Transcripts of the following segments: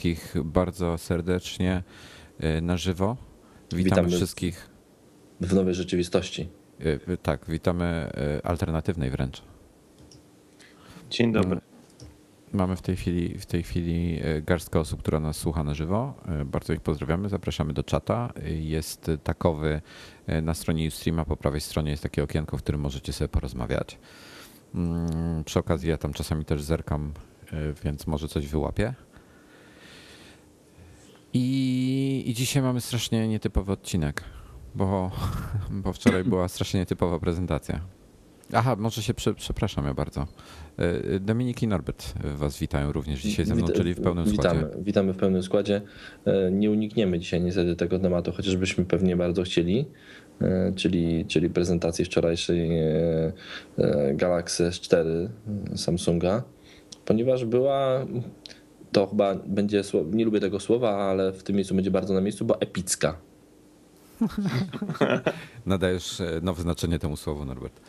wszystkich bardzo serdecznie na żywo. Witamy, witamy wszystkich w nowej rzeczywistości. Tak, witamy alternatywnej wręcz. Dzień dobry. Mamy w tej chwili, w tej chwili garstkę osób, która nas słucha na żywo. Bardzo ich pozdrawiamy, zapraszamy do czata. Jest takowy na stronie Ustreama, po prawej stronie jest takie okienko, w którym możecie sobie porozmawiać. Mm, przy okazji ja tam czasami też zerkam, więc może coś wyłapię. I, I dzisiaj mamy strasznie nietypowy odcinek, bo, bo wczoraj była strasznie nietypowa prezentacja. Aha, może się prze, przepraszam ja bardzo. E, Dominik i Norbert was witają również dzisiaj ze mną, Wit czyli w pełnym witamy, składzie. Witamy w pełnym składzie. E, nie unikniemy dzisiaj niestety tego tematu, chociażbyśmy pewnie bardzo chcieli, e, czyli, czyli prezentacji wczorajszej Galaxy S4 Samsunga, ponieważ była to chyba będzie, nie lubię tego słowa, ale w tym miejscu będzie bardzo na miejscu, bo epicka. Nadajesz e, nowe znaczenie temu słowu, Norbert.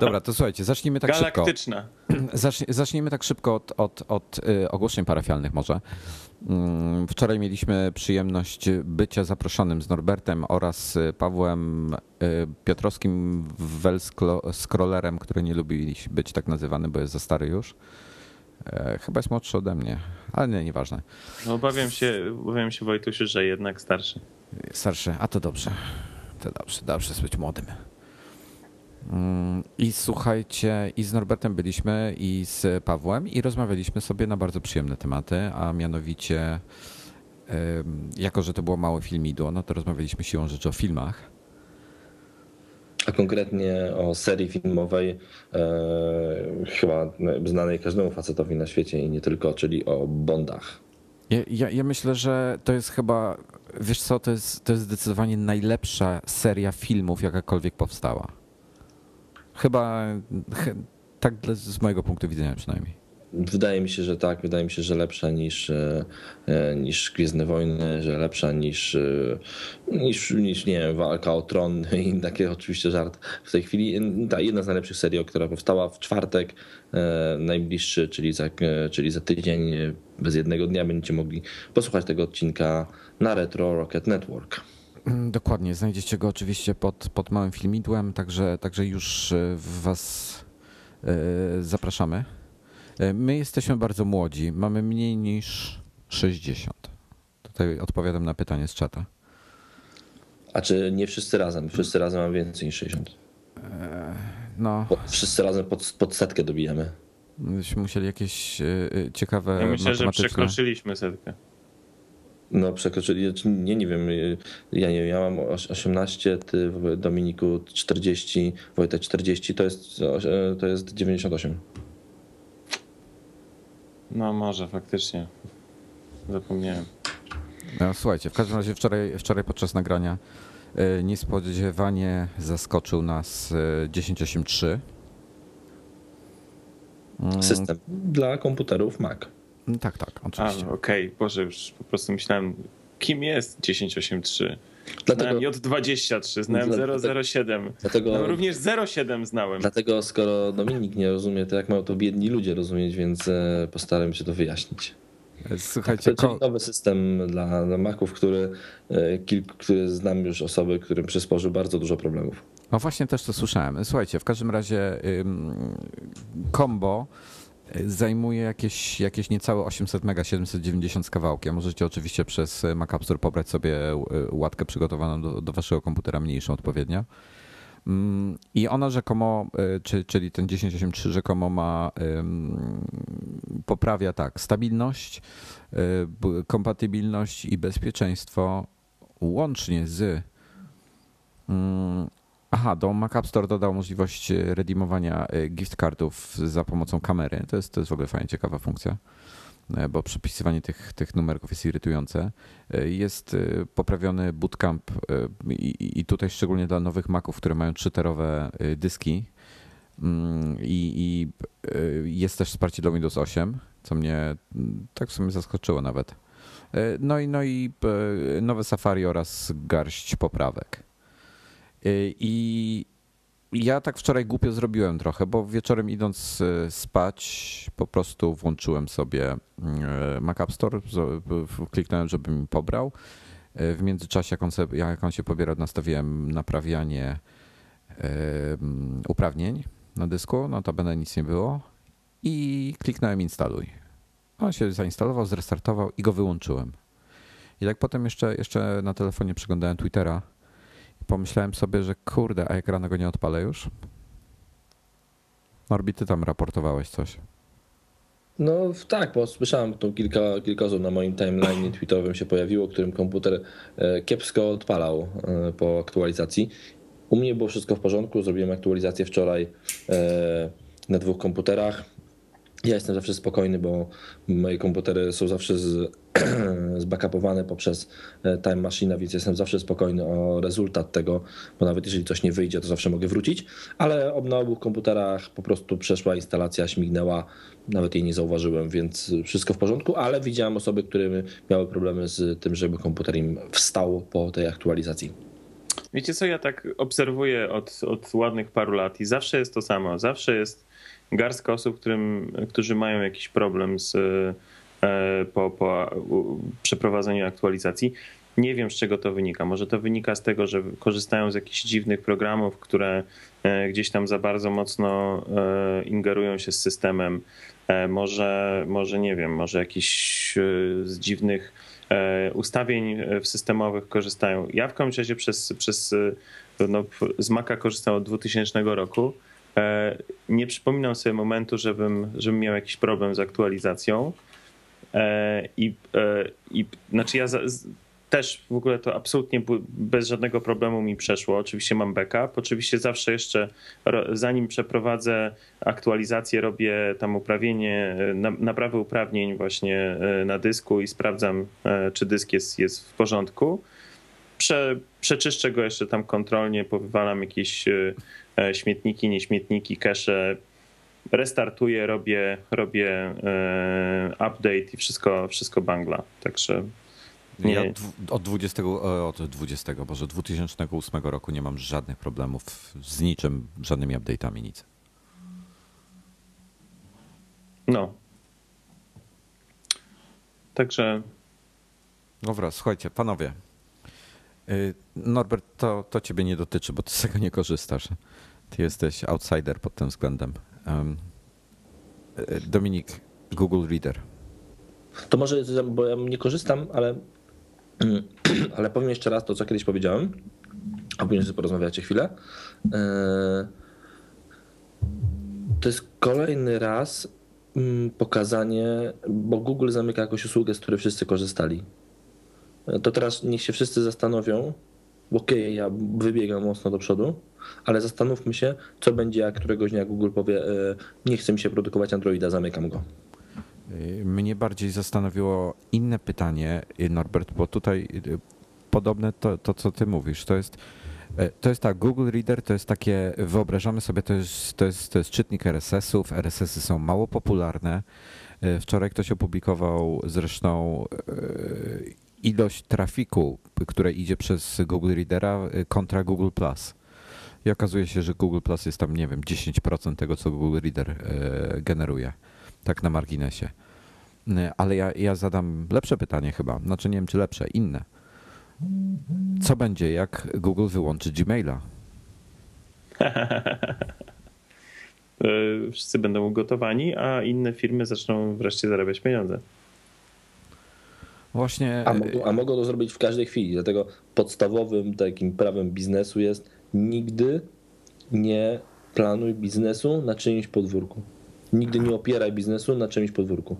Dobra, to słuchajcie, zacznijmy tak Galaktyczna. szybko. zacznijmy tak szybko od, od, od e, ogłoszeń parafialnych może. Mm, wczoraj mieliśmy przyjemność bycia zaproszonym z Norbertem oraz e, Pawłem Piotrowskim Welskrolerem, który nie lubi być tak nazywany, bo jest za stary już. Chyba jest młodszy ode mnie, ale nie, nieważne. No obawiam się, obawiam się Wojtusiu, że jednak starszy. Starszy, a to dobrze. To dobrze, dobrze jest być młodym. Mm, I słuchajcie, i z Norbertem byliśmy, i z Pawłem, i rozmawialiśmy sobie na bardzo przyjemne tematy, a mianowicie, jako że to było małe filmidło, no to rozmawialiśmy siłą rzeczy o filmach. A konkretnie o serii filmowej, e, chyba znanej każdemu facetowi na świecie i nie tylko, czyli o Bondach. Ja, ja, ja, myślę, że to jest chyba, wiesz co, to jest, to jest zdecydowanie najlepsza seria filmów, jakakolwiek powstała. Chyba tak z mojego punktu widzenia przynajmniej. Wydaje mi się, że tak. Wydaje mi się, że lepsza niż, e, e, niż Gwiezdne Wojny, że lepsza niż, e, niż, niż nie wiem, Walka o Tron i takie oczywiście żart w tej chwili. Ta jedna z najlepszych serii, która powstała w czwartek najbliższy, czyli za, czyli za tydzień, bez jednego dnia będziecie mogli posłuchać tego odcinka na Retro Rocket Network. Mm, dokładnie, znajdziecie go oczywiście pod, pod małym filmidłem, także, także już Was zapraszamy. E, my jesteśmy bardzo młodzi, mamy mniej niż 60. Tutaj odpowiadam na pytanie z czata. A czy nie wszyscy razem? Wszyscy razem mamy więcej niż 60. E, no. Wszyscy razem pod, pod setkę dobijamy. Myśmy musieli jakieś e, ciekawe. Ja myślę, że przekroczyliśmy setkę. No, przekroczyli. Nie, nie wiem. Ja nie wiem, ja mam 18, ty Dominiku 40, Wojtek 40, to jest, to jest 98. No może faktycznie. Zapomniałem. No, słuchajcie, w każdym razie wczoraj, wczoraj podczas nagrania e, niespodziewanie zaskoczył nas 1083. E, mm. System dla komputerów Mac. Mm, tak, tak, oczywiście. Okej, okay. Boże, już po prostu myślałem, kim jest 1083? Dlatego, znałem J23, znałem dla, 007. Dlatego, no, również 07 znałem. Dlatego skoro Dominik nie rozumie, to jak mają to biedni ludzie rozumieć, więc e, postaram się to wyjaśnić. Słuchajcie, to jest nowy system dla, dla Maców, który, e, kilku, który znam już osoby, którym przysporzył bardzo dużo problemów. No właśnie też to słyszałem. Słuchajcie, w każdym razie combo zajmuje jakieś, jakieś niecałe 800 mega, 790 z kawałkiem. Możecie oczywiście przez Mac App Store pobrać sobie łatkę przygotowaną do, do waszego komputera, mniejszą odpowiednio. Mm, I ona rzekomo, e, czyli ten 1083 rzekomo ma, poprawia tak, stabilność, e, kompatybilność i bezpieczeństwo łącznie z mm, Aha, do Mac App Store dodał możliwość e, redeemowania e, gift cardów za pomocą kamery. To jest, to jest w ogóle fajnie ciekawa funkcja, e, bo przepisywanie tych, tych numerków jest irytujące. Jest poprawiony bootcamp i, i tutaj szczególnie dla nowych Maców, które mają 3-terowe dyski. Mm, I, I, jest też wsparcie do Windows 8, co mnie tak w sumie zaskoczyło nawet. No i, no i nowe Safari oraz garść poprawek. Y, I ja tak wczoraj głupio zrobiłem trochę, bo wieczorem idąc spać po prostu włączyłem sobie Mac App Store, kliknąłem, żeby mi pobrał. W międzyczasie, jak on, sobie, jak on się pobiera, nastawiłem naprawianie uprawnień na dysku, no to będę nic nie było i kliknąłem instaluj. On się zainstalował, zrestartował i go wyłączyłem. I tak potem jeszcze, jeszcze na telefonie przeglądałem Twittera pomyślałem sobie, że kurde, a jak rano go nie odpalę już? Norbi, ty tam raportowałeś coś. No tak, bo słyszałem to kilka, kilka osób na moim timeline tweetowym się pojawiło, którym komputer e, kiepsko odpalał e, po aktualizacji. U mnie było wszystko w porządku, zrobiłem aktualizację wczoraj e, na dwóch komputerach. Ja jestem zawsze spokojny, bo moje komputery są zawsze z, zbackupowane poprzez e, Time Machine, więc jestem zawsze spokojny o rezultat tego, bo nawet jeżeli coś nie wyjdzie, to zawsze mogę wrócić. Ale na obu komputerach po prostu przeszła instalacja, śmignęła, nawet jej nie zauważyłem, więc wszystko w porządku, ale widziałem osoby, które miały problemy z tym, żeby komputer im wstał po tej aktualizacji. Wiecie co, ja tak obserwuję od, od ładnych paru lat i zawsze jest to samo. Zawsze jest garstka osób, którym, którzy mają jakiś problem z, e, po, po przeprowadzeniu aktualizacji. Nie wiem, z czego to wynika. Może to wynika z tego, że korzystają z jakichś dziwnych programów, które e, gdzieś tam za bardzo mocno e, ingerują się z systemem. Może, może nie wiem, może jakiś z dziwnych ustawień systemowych korzystają. Ja w każdym razie przez, przez no, z Maca korzystałem od 2000 roku nie przypominam sobie momentu, żebym, żebym miał jakiś problem z aktualizacją. E, I, e, i znaczy ja też w ogóle to absolutnie bez żadnego problemu mi przeszło. Oczywiście mam backup. Oczywiście zawsze jeszcze zanim przeprowadzę aktualizację, robię tam uprawienie, naprawy uprawnień właśnie na dysku i sprawdzam, czy dysk jest, jest w porządku. Prze, przeczyszczę go jeszcze tam kontrolnie, powywalam jakieś E, śmietniki, nieśmietniki, cache, restartuję, robię, robię e, update i wszystko, wszystko bangla. Także nie. Ja od 20, e, od 20, Boże, 2008 roku nie mam żadnych problemów z niczym, żadnymi update'ami, nic. No. Także. Dobra, słuchajcie, panowie. Norbert, to, to ciebie nie dotyczy, bo ty z tego nie korzystasz. Ty jesteś outsider pod tym względem. Um, Dominik, Google Reader. To może, bo ja nie korzystam, ale, ale powiem jeszcze raz to, co kiedyś powiedziałem, a później sobie porozmawiacie chwilę. E, to jest kolejny raz mm, pokazanie, bo Google zamyka jakąś usługę, z której wszyscy korzystali. E, to teraz niech się wszyscy zastanowią, okej, okay, ja wybiegam mocno do przodu, ale zastanówmy się, co będzie, jak któregoś dnia Google powie, e, nie chce mi się produkować Androida, zamykam go. E, mnie bardziej zastanowiło inne pytanie, e, Norbert, bo tutaj podobne to, to co ty mówisz, to jest to jest tak, Google Reader to jest takie, wyobrażamy sobie, to jest, to jest, to jest czytnik RSS-ów, RSS-y są mało popularne. Wczoraj ktoś opublikował zresztą ilość trafiku, które idzie przez Google Readera kontra Google Plus. I okazuje się, że Google Plus jest tam, nie wiem, 10% tego, co Google Reader e, generuje. Tak na marginesie. E, ale ja, ja zadam lepsze pytanie chyba. Znaczy nie wiem, czy lepsze, inne. Co będzie, jak Google wyłączy Gmaila? Wszyscy będą ugotowani, a inne firmy zaczną wreszcie zarabiać pieniądze. Właśnie. A mogą, a mogą to zrobić w każdej chwili. Dlatego podstawowym takim prawem biznesu jest nigdy nie planuj biznesu na czyimś podwórku. Nigdy nie opieraj biznesu na czyimś podwórku,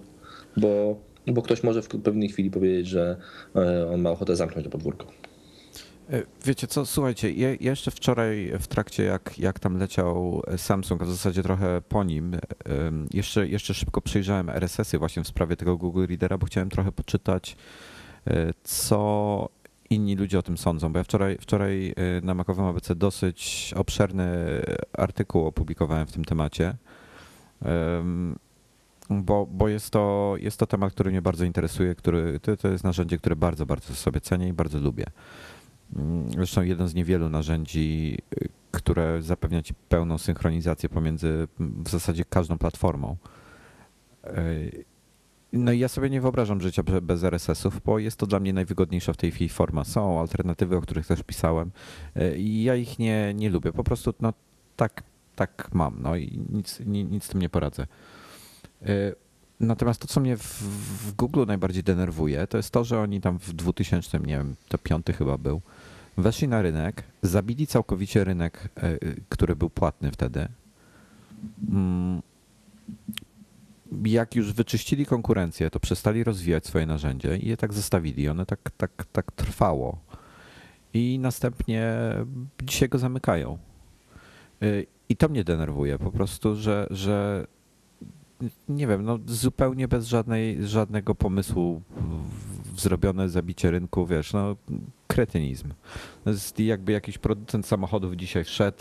bo, bo ktoś może w pewnej chwili powiedzieć, że e, on ma ochotę zamknąć to podwórko. E, wiecie co, słuchajcie, ja jeszcze wczoraj w trakcie jak, jak tam leciał Samsung, a w zasadzie trochę po nim, jeszcze, jeszcze szybko przejrzałem RSS-y właśnie w sprawie tego Google Readera, bo chciałem trochę poczytać, e, co inni ludzie o tym sądzą, bo ja wczoraj, wczoraj na Makowym ABC dosyć obszerny artykuł opublikowałem w tym temacie, bo, bo jest, to, jest to temat, który mnie bardzo interesuje, który, to, to jest narzędzie, które bardzo, bardzo sobie cenię i bardzo lubię. Zresztą jeden z niewielu narzędzi, które zapewnia ci pełną synchronizację pomiędzy w zasadzie każdą platformą. No i ja sobie nie wyobrażam życia bez RSS-ów, bo jest to dla mnie najwygodniejsza w tej chwili forma. Są alternatywy, o których też pisałem i ja ich nie, nie lubię. Po prostu no, tak, tak mam no i nic, nic z tym nie poradzę. Natomiast to, co mnie w, w Google najbardziej denerwuje, to jest to, że oni tam w 2000, nie wiem, to piąty chyba był, weszli na rynek, zabili całkowicie rynek, e, który był płatny wtedy. Mm, jak już wyczyścili konkurencję, to przestali rozwijać swoje narzędzie i je tak zostawili. One tak, tak, tak trwało. I następnie dzisiaj go zamykają. E, I to mnie denerwuje po prostu, że, że nie wiem, no zupełnie bez żadnej, żadnego pomysłu zrobione zabicie rynku, wiesz, no kretynizm. To jest jakby jakiś producent samochodów dzisiaj wszedł,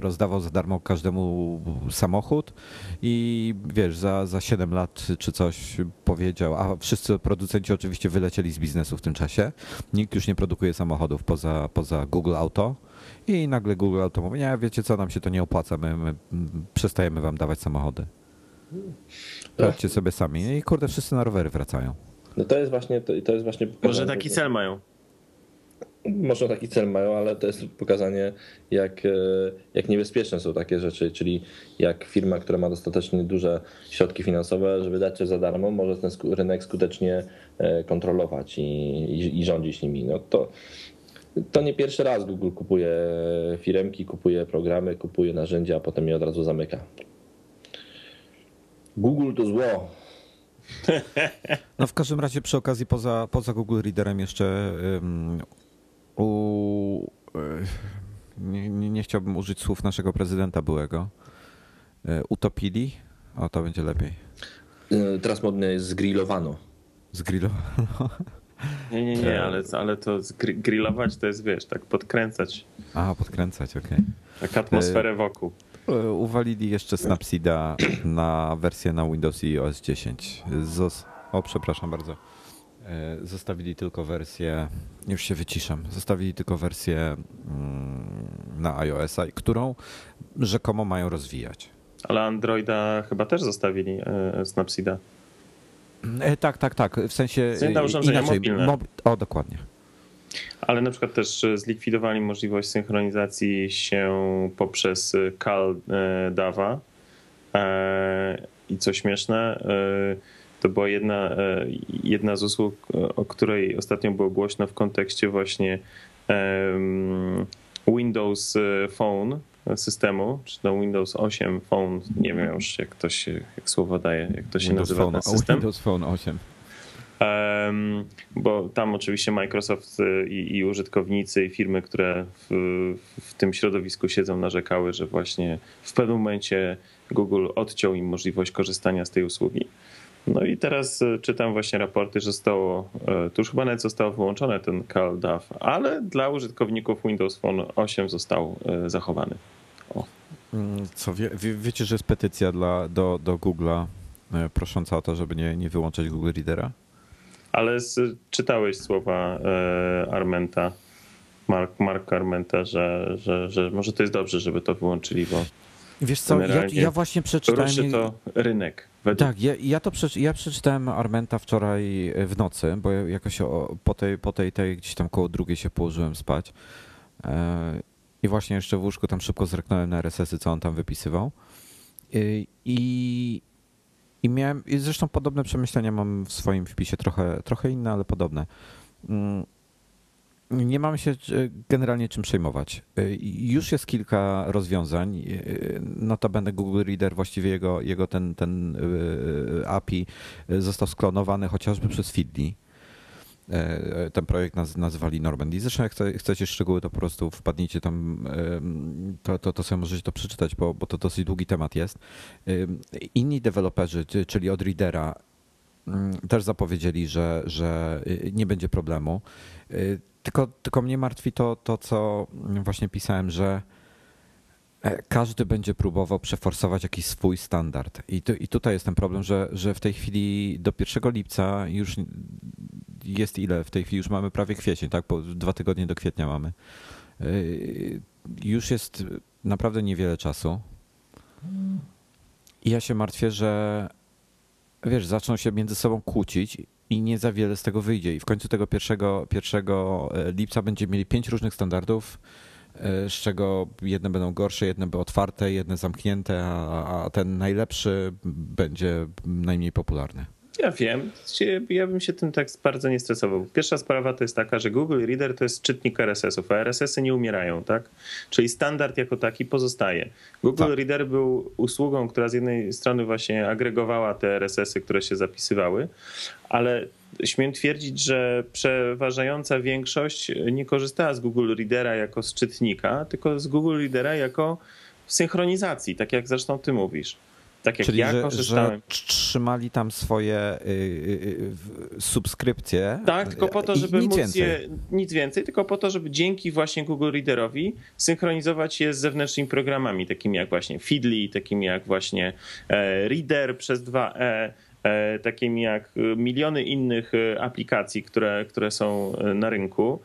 rozdawał za darmo każdemu samochód i wiesz, za, za 7 lat czy coś powiedział, a wszyscy producenci oczywiście wylecieli z biznesu w tym czasie. Nikt już nie produkuje samochodów poza, poza Google Auto. I nagle Google Auto mówi, nie, wiecie co, nam się to nie opłaca, my, my przestajemy wam dawać samochody. Radźcie sobie sami. I kurde, wszyscy na rowery wracają. No to jest właśnie, to, to jest właśnie Może taki cel mają. Może taki cel mają, ale to jest pokazanie, jak, e, jak niebezpieczne są takie rzeczy, czyli jak firma, która ma dostatecznie duże środki finansowe, żeby dać coś za darmo, może ten rynek skutecznie e, kontrolować i, i, i rządzić nimi. No to, to nie pierwszy raz Google kupuje firemki, kupuje programy, kupuje narzędzia, a potem je od razu zamyka. Google to zło. No w każdym razie przy okazji poza, poza Google Readerem jeszcze um, u, nie, nie, nie, chciałbym użyć słów naszego prezydenta byłego. E, utopili? O, to będzie lepiej. E, teraz modne jest zgrillowano. Zgrillowano? Nie, nie, nie, ale, ale to grillować to jest, wiesz, tak podkręcać. A, podkręcać, okej. Okay. Tak atmosferę wokół. E, uwalili jeszcze Snapseeda na wersję na Windows i OS 10. Zos o, przepraszam bardzo. E, zostawili tylko wersję, już się wyciszam, zostawili tylko wersję mm, na iOS-a, którą rzekomo mają rozwijać. Ale Androida chyba też zostawili e, Snapseeda. Tak, tak, tak. W sensie inaczej. Mobilne. O, dokładnie. Ale na przykład też e, zlikwidowali możliwość synchronizacji się poprzez Cal Dava. I co śmieszne, to była jedna, jedna z usług, o której ostatnio było głośno w kontekście właśnie Windows Phone systemu, czy to Windows 8 Phone, nie wiem już jak to się, jak słowo daje, jak to się Windows nazywa phone, ten system. Windows Phone 8. Bo tam oczywiście Microsoft i, i, użytkownicy i firmy, które w, w tym środowisku siedzą, narzekały, że właśnie w pewnym momencie Google odciął im możliwość korzystania z tej usługi. No i teraz e, czytam właśnie raporty, że zostało, e, tu już chyba nawet zostało wyłączone ten CalDAV, ale dla użytkowników Windows Phone 8 został e, zachowany. O. Mm, co wie, wie, wiecie, że jest petycja dla, do, do Google'a prosząca o to, żeby nie, nie wyłączać Google Readera? Ale z, czytałeś słowa e, Armenta, Mark, Mark Armenta, że, że, że może to jest dobrze, żeby to wyłączyli, bo Wiesz co, ja, ja właśnie przeczytałem... Ruszy to rynek. Według... Tak, ja, ja to przeczy, ja przeczytałem Armenta wczoraj w nocy, bo jakoś o, po, tej, po tej, tej gdzieś tam koło drugiej się położyłem spać. E, I właśnie jeszcze w łóżku tam szybko zreknąłem na RSS-y, co on tam wypisywał. E, I, i miałem, i zresztą podobne przemyślenia mam w swoim wpisie, trochę, trochę inne, ale podobne. Mm, nie mamy się generalnie czym przejmować. Y, już jest kilka rozwiązań. Y, notabene Google Reader, właściwie jego, jego ten, ten API został sklonowany chociażby przez Feedly. Ten projekt naz, nazwali Normandy. Zresztą jak chcecie szczegóły, to po prostu wpadnijcie tam, to, to, to sobie możecie to przeczytać, bo, bo to dosyć długi temat jest. Inni deweloperzy, czyli od Readera, mm, też zapowiedzieli, że, że nie będzie problemu. Tylko, tylko mnie martwi to, to, co właśnie pisałem, że e, każdy będzie próbował przeforsować jakiś swój standard. I, tu, i tutaj jest ten problem, że, że w tej chwili do 1 lipca już jest ile? W tej chwili już mamy prawie kwiecień, tak? Dwa tygodnie do kwietnia mamy. już jest naprawdę niewiele czasu. I ja się martwię, że wiesz, zaczną się między sobą kłócić i nie za wiele z tego wyjdzie. I w końcu tego pierwszego, pierwszego lipca będziemy mieli pięć różnych standardów E, z czego jedne będą gorsze, jedne będą otwarte, jedne zamknięte, a, a ten najlepszy będzie najmniej popularny. Ja wiem, ja bym się tym tak bardzo nie stresował. Pierwsza sprawa to jest taka, że Google Reader to jest czytnik RSS-ów, a RSS-y nie umierają, tak? Czyli standard jako taki pozostaje. Google tak. Reader był usługą, która z jednej strony właśnie agregowała te RSS-y, które się zapisywały, ale śmiem twierdzić, że przeważająca większość nie korzystała z Google Readera jako z czytnika, tylko z Google Readera jako synchronizacji, tak jak zresztą ty mówisz. Tak jak Czyli, ja że, korzystałem. Że trzymali tam swoje y, y, subskrypcje. Tak, tylko po to, żeby nic móc więcej. je. Nic więcej, tylko po to, żeby dzięki właśnie Google Readerowi synchronizować je z zewnętrznymi programami, takimi jak właśnie Feedly, takimi jak właśnie e, Reader przez 2E, e, takimi jak miliony innych e, aplikacji, które, które są na rynku.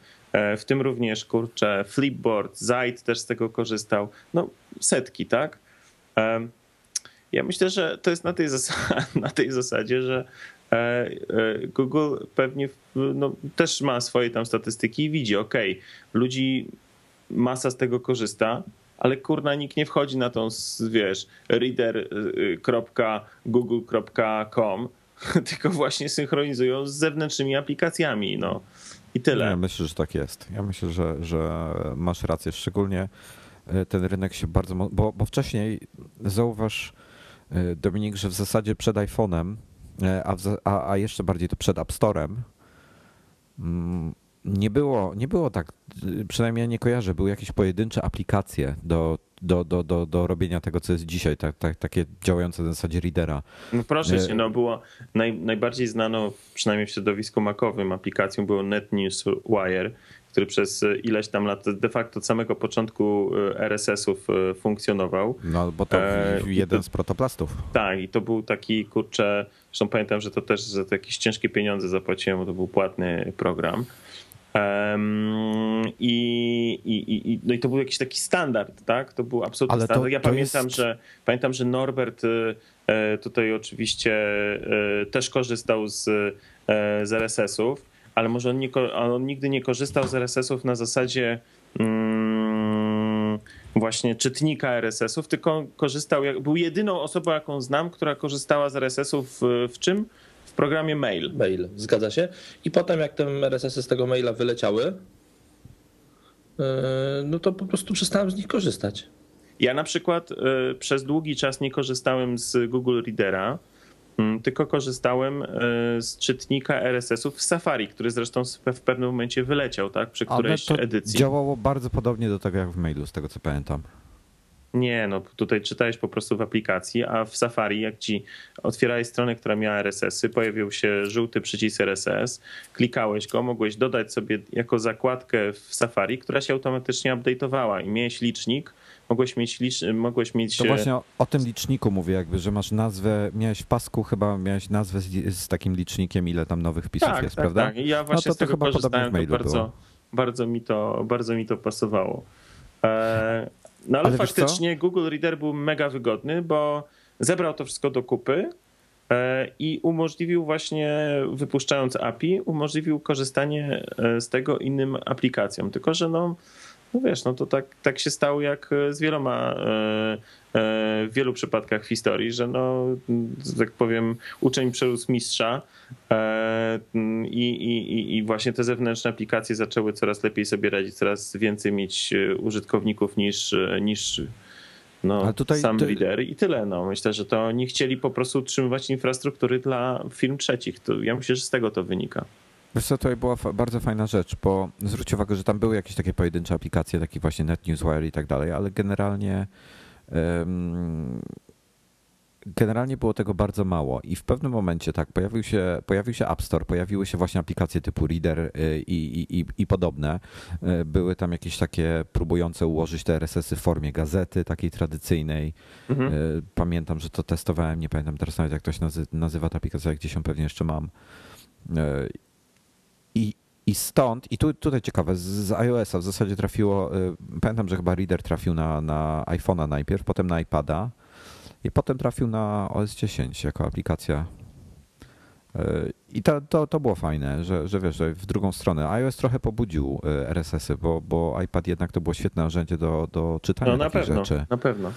W tym również, kurczę, Flipboard, Zite też z tego korzystał. No, setki, tak? Ja myślę, że to jest na tej, zasadzie, na tej zasadzie, że e, e, Google pewnie no, też ma swoje tam statystyki i widzi, ok, ludzi masa z tego korzysta, ale kurna nikt nie wchodzi na tą, wiesz, reader.google.com, tylko właśnie synchronizują z zewnętrznymi aplikacjami, no. I tyle. Ja myślę, że tak jest. Ja myślę, że, że masz rację. Szczególnie e, ten rynek się bardzo. Bo, bo wcześniej zauważ, Dominik, że w zasadzie przed iPhone'em, e, a, a, a jeszcze bardziej to przed App Store'em, mm, nie było, nie było tak, przynajmniej ja nie kojarzę, były jakieś pojedyncze aplikacje do, do, do, do, do robienia tego, co jest dzisiaj, tak, tak, takie działające na zasadzie readera. No proszę cię, no było naj, najbardziej znaną, przynajmniej w środowisku makowym, aplikacją było NetNewsWire, który przez ileś tam lat de facto od samego początku e, RSS-ów e, funkcjonował. No bo to e, jeden z protoplastów. Tak, i to był taki, kurczę, zresztą pamiętam, że to też za to jakieś ciężkie pieniądze zapłaciłem, bo to był płatny program. Um, i, i, i, no i to był jakiś taki standard, tak? To był absolutny Ale standard. To, ja to pamiętam, jest... że pamiętam, że Norbert tutaj oczywiście też korzystał z, z RSS-ów ale może on, nie, on nigdy nie korzystał z RSS-ów na zasadzie mm, właśnie czytnika RSS-ów, tylko korzystał, był jedyną osobą, jaką znam, która korzystała z RSS-ów w, w czym? W programie mail. Mail, zgadza się. I potem jak te RSS-y z tego maila wyleciały, yy, no to po prostu przestałem z nich korzystać. Ja na przykład yy, przez długi czas nie korzystałem z Google Readera, tylko korzystałem e, z czytnika RSS-ów w Safari, który zresztą w pewnym momencie wyleciał, tak, przy którejś to edycji. Działało bardzo podobnie do tego jak w mailu, z tego co pamiętam. Nie, no tutaj czytałeś po prostu w aplikacji, a w Safari, jak ci otwierałeś stronę, która miała RSS-y, pojawił się żółty przycisk RSS, klikałeś go, mogłeś dodać sobie jako zakładkę w Safari, która się automatycznie update'owała i miałeś licznik, mogłeś mieć, licz, mogłeś mieć... To właśnie o, o, tym liczniku mówię jakby, że masz nazwę, miałeś w pasku chyba, miałeś nazwę z, z takim licznikiem, ile tam nowych wpisów tak, jest, tak, prawda? Tak, ja właśnie no to, z tego to chyba korzystałem, to bardzo, bardzo, mi to, bardzo mi to pasowało. E, no ale, ale faktycznie Google Reader był mega wygodny, bo zebrał to wszystko do kupy e, i umożliwił właśnie, wypuszczając API, umożliwił korzystanie e, z tego innym aplikacjom. Tylko, że no no wiesz, no to tak, tak się stało jak e, z wieloma, e, e, w wielu przypadkach w historii, że no, tak powiem, uczeń przerósł mistrza i, i, i właśnie te zewnętrzne aplikacje zaczęły coraz lepiej sobie radzić, coraz więcej mieć użytkowników niż, niż no, sam ty... lider i tyle. No. Myślę, że to nie chcieli po prostu utrzymywać infrastruktury dla firm trzecich. To ja myślę, że z tego to wynika. Wiesz co, tutaj była bardzo fajna rzecz, bo zwróć uwagę, że tam były jakieś takie pojedyncze aplikacje, takie właśnie NetNewsWire i tak dalej, ale generalnie um, generalnie było tego bardzo mało i w pewnym momencie tak, pojawił się, pojawił się App Store, pojawiły się właśnie aplikacje typu Reader y, i, i, i, i podobne. Y, były tam jakieś takie próbujące ułożyć te RSS-y w formie gazety takiej tradycyjnej. Mhm. Y, pamiętam, że to testowałem, nie pamiętam teraz nawet jak to się nazywa ta aplikacja, gdzieś ją pewnie jeszcze mam. I, I stąd, i tu, tutaj ciekawe, z, z iOS-a w zasadzie trafiło, y, pamiętam, że chyba Reader trafił na, na iPhone'a najpierw, potem na iPada i potem trafił na OS 10 jako aplikacja. Y, I to, to, to było fajne, że, że wiesz, że w drugą stronę iOS trochę pobudził y, RSS-y, bo, bo iPad jednak to było świetne narzędzie do, do czytania No na pewno, rzeczy. na pewno.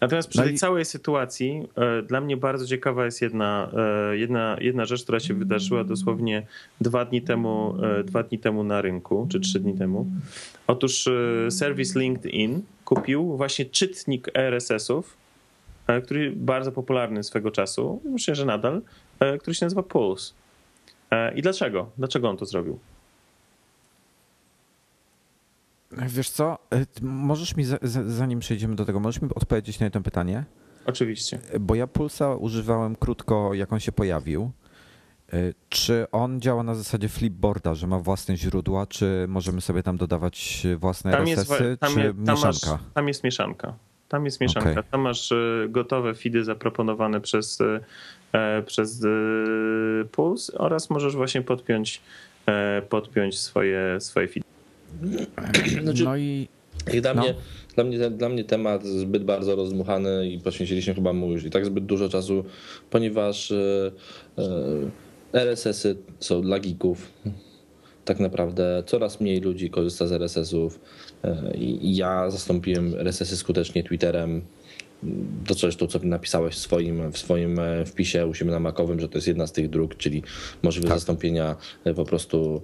Natomiast przy No tej i- całej sytuacji e, dla mnie bardzo ciekawa jest jedna, e, jedna, jedna rzecz, która się wydarzyła dosłownie dwa dni temu, e, dwa dni temu na rynku, czy trzy dni temu. Otóż serwis LinkedIn kupił właśnie czytnik RSS-ów, który bardzo popularny swego czasu, myślę, że nadal, który się nazywa Pulse. I dlaczego? Dlaczego on to zrobił? Wiesz co, y, możesz mi, za- za- zanim przejdziemy do tego, możesz mi odpowiedzieć na jedno pytanie? Oczywiście. Bo ja Pulsa używałem krótko, jak on się pojawił. Czy on działa na zasadzie flipboarda, że ma własne źródła, czy możemy sobie tam dodawać własne Tam jest, tam, czy je- tam, masz, mieszanka? tam jest mieszanka. Tam jest mieszanka. Okej. Tam masz e, gotowe feedy zaproponowane przez, e, przez e, Pulse oraz możesz właśnie podpiąć, e, podpiąć swoje, swoje feedy. Znaczy- No i I dla, No. mnie, dla, mnie, dla mnie temat zbyt bardzo rozmuchany i poświęciliśmy chyba mu już i tak zbyt dużo czasu, ponieważ e, e, RSS-y są dla geeków. Tak naprawdę coraz mniej ludzi korzysta z RSS-ów e, i ja zastąpiłem RSS-y skutecznie Twitterem. To zresztą, co napisałeś w swoim, w swoim e, wpisie u siebie na makowym, że to jest jedna z tych dróg, czyli możliwość Tak. zastąpienia e, po prostu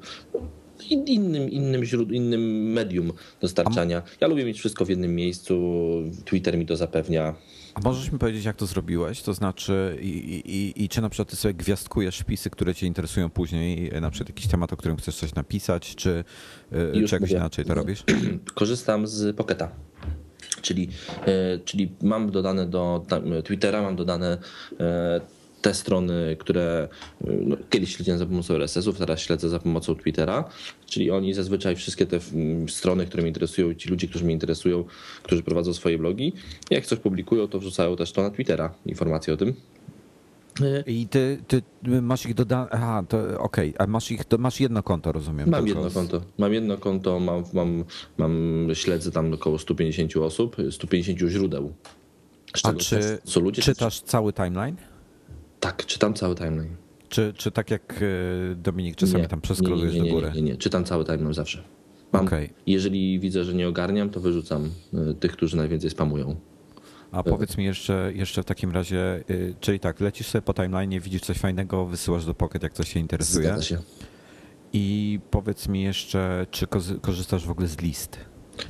innym, innym, źród, innym medium dostarczania. Ja lubię mieć wszystko w jednym miejscu, Twitter mi to zapewnia. a możesz mi powiedzieć, jak to zrobiłeś? To znaczy, i, i, i czy na przykład ty sobie gwiazdkujesz wpisy, które cię interesują później, na przykład jakiś temat, o którym chcesz coś napisać, czy, y, Już czy jakoś mówię. inaczej to robisz? Korzystam z Pocketa. Czyli, e, czyli mam dodane do Twittera, mam dodane e, te strony, które e, no, kiedyś śledziłem za pomocą RSS-ów, teraz śledzę za pomocą Twittera. Czyli oni zazwyczaj wszystkie te mm, strony, które mnie interesują, ci ludzie, którzy mnie interesują, którzy prowadzą swoje blogi, jak coś publikują, to wrzucają też to na Twittera, informacje o tym. E, I ty, ty masz ich dodane. Aha, to okej, a masz ich, to masz jedno konto, rozumiem. Mam jedno z- konto. Mam jedno konto, mam, mam, mam śledzę tam około 150 osób, 150 źródeł. A czy ludzie, czytasz cały timeline? Tak, czytam cały timeline. Czy, czy tak jak y, Dominik czasami tam przeskrolujesz nie, nie, do nie, góry? Nie, nie, nie, czytam cały timeline zawsze. Mam, Okej. Jeżeli widzę, że nie ogarniam, to wyrzucam y, tych, którzy najwięcej spamują. A powiedz mi jeszcze, jeszcze w takim razie, y, czyli tak, lecisz sobie po timeline, widzisz coś fajnego, wysyłasz do Pocket, jak coś się interesuje. Zgadza się. I powiedz mi jeszcze, czy korzystasz w ogóle z list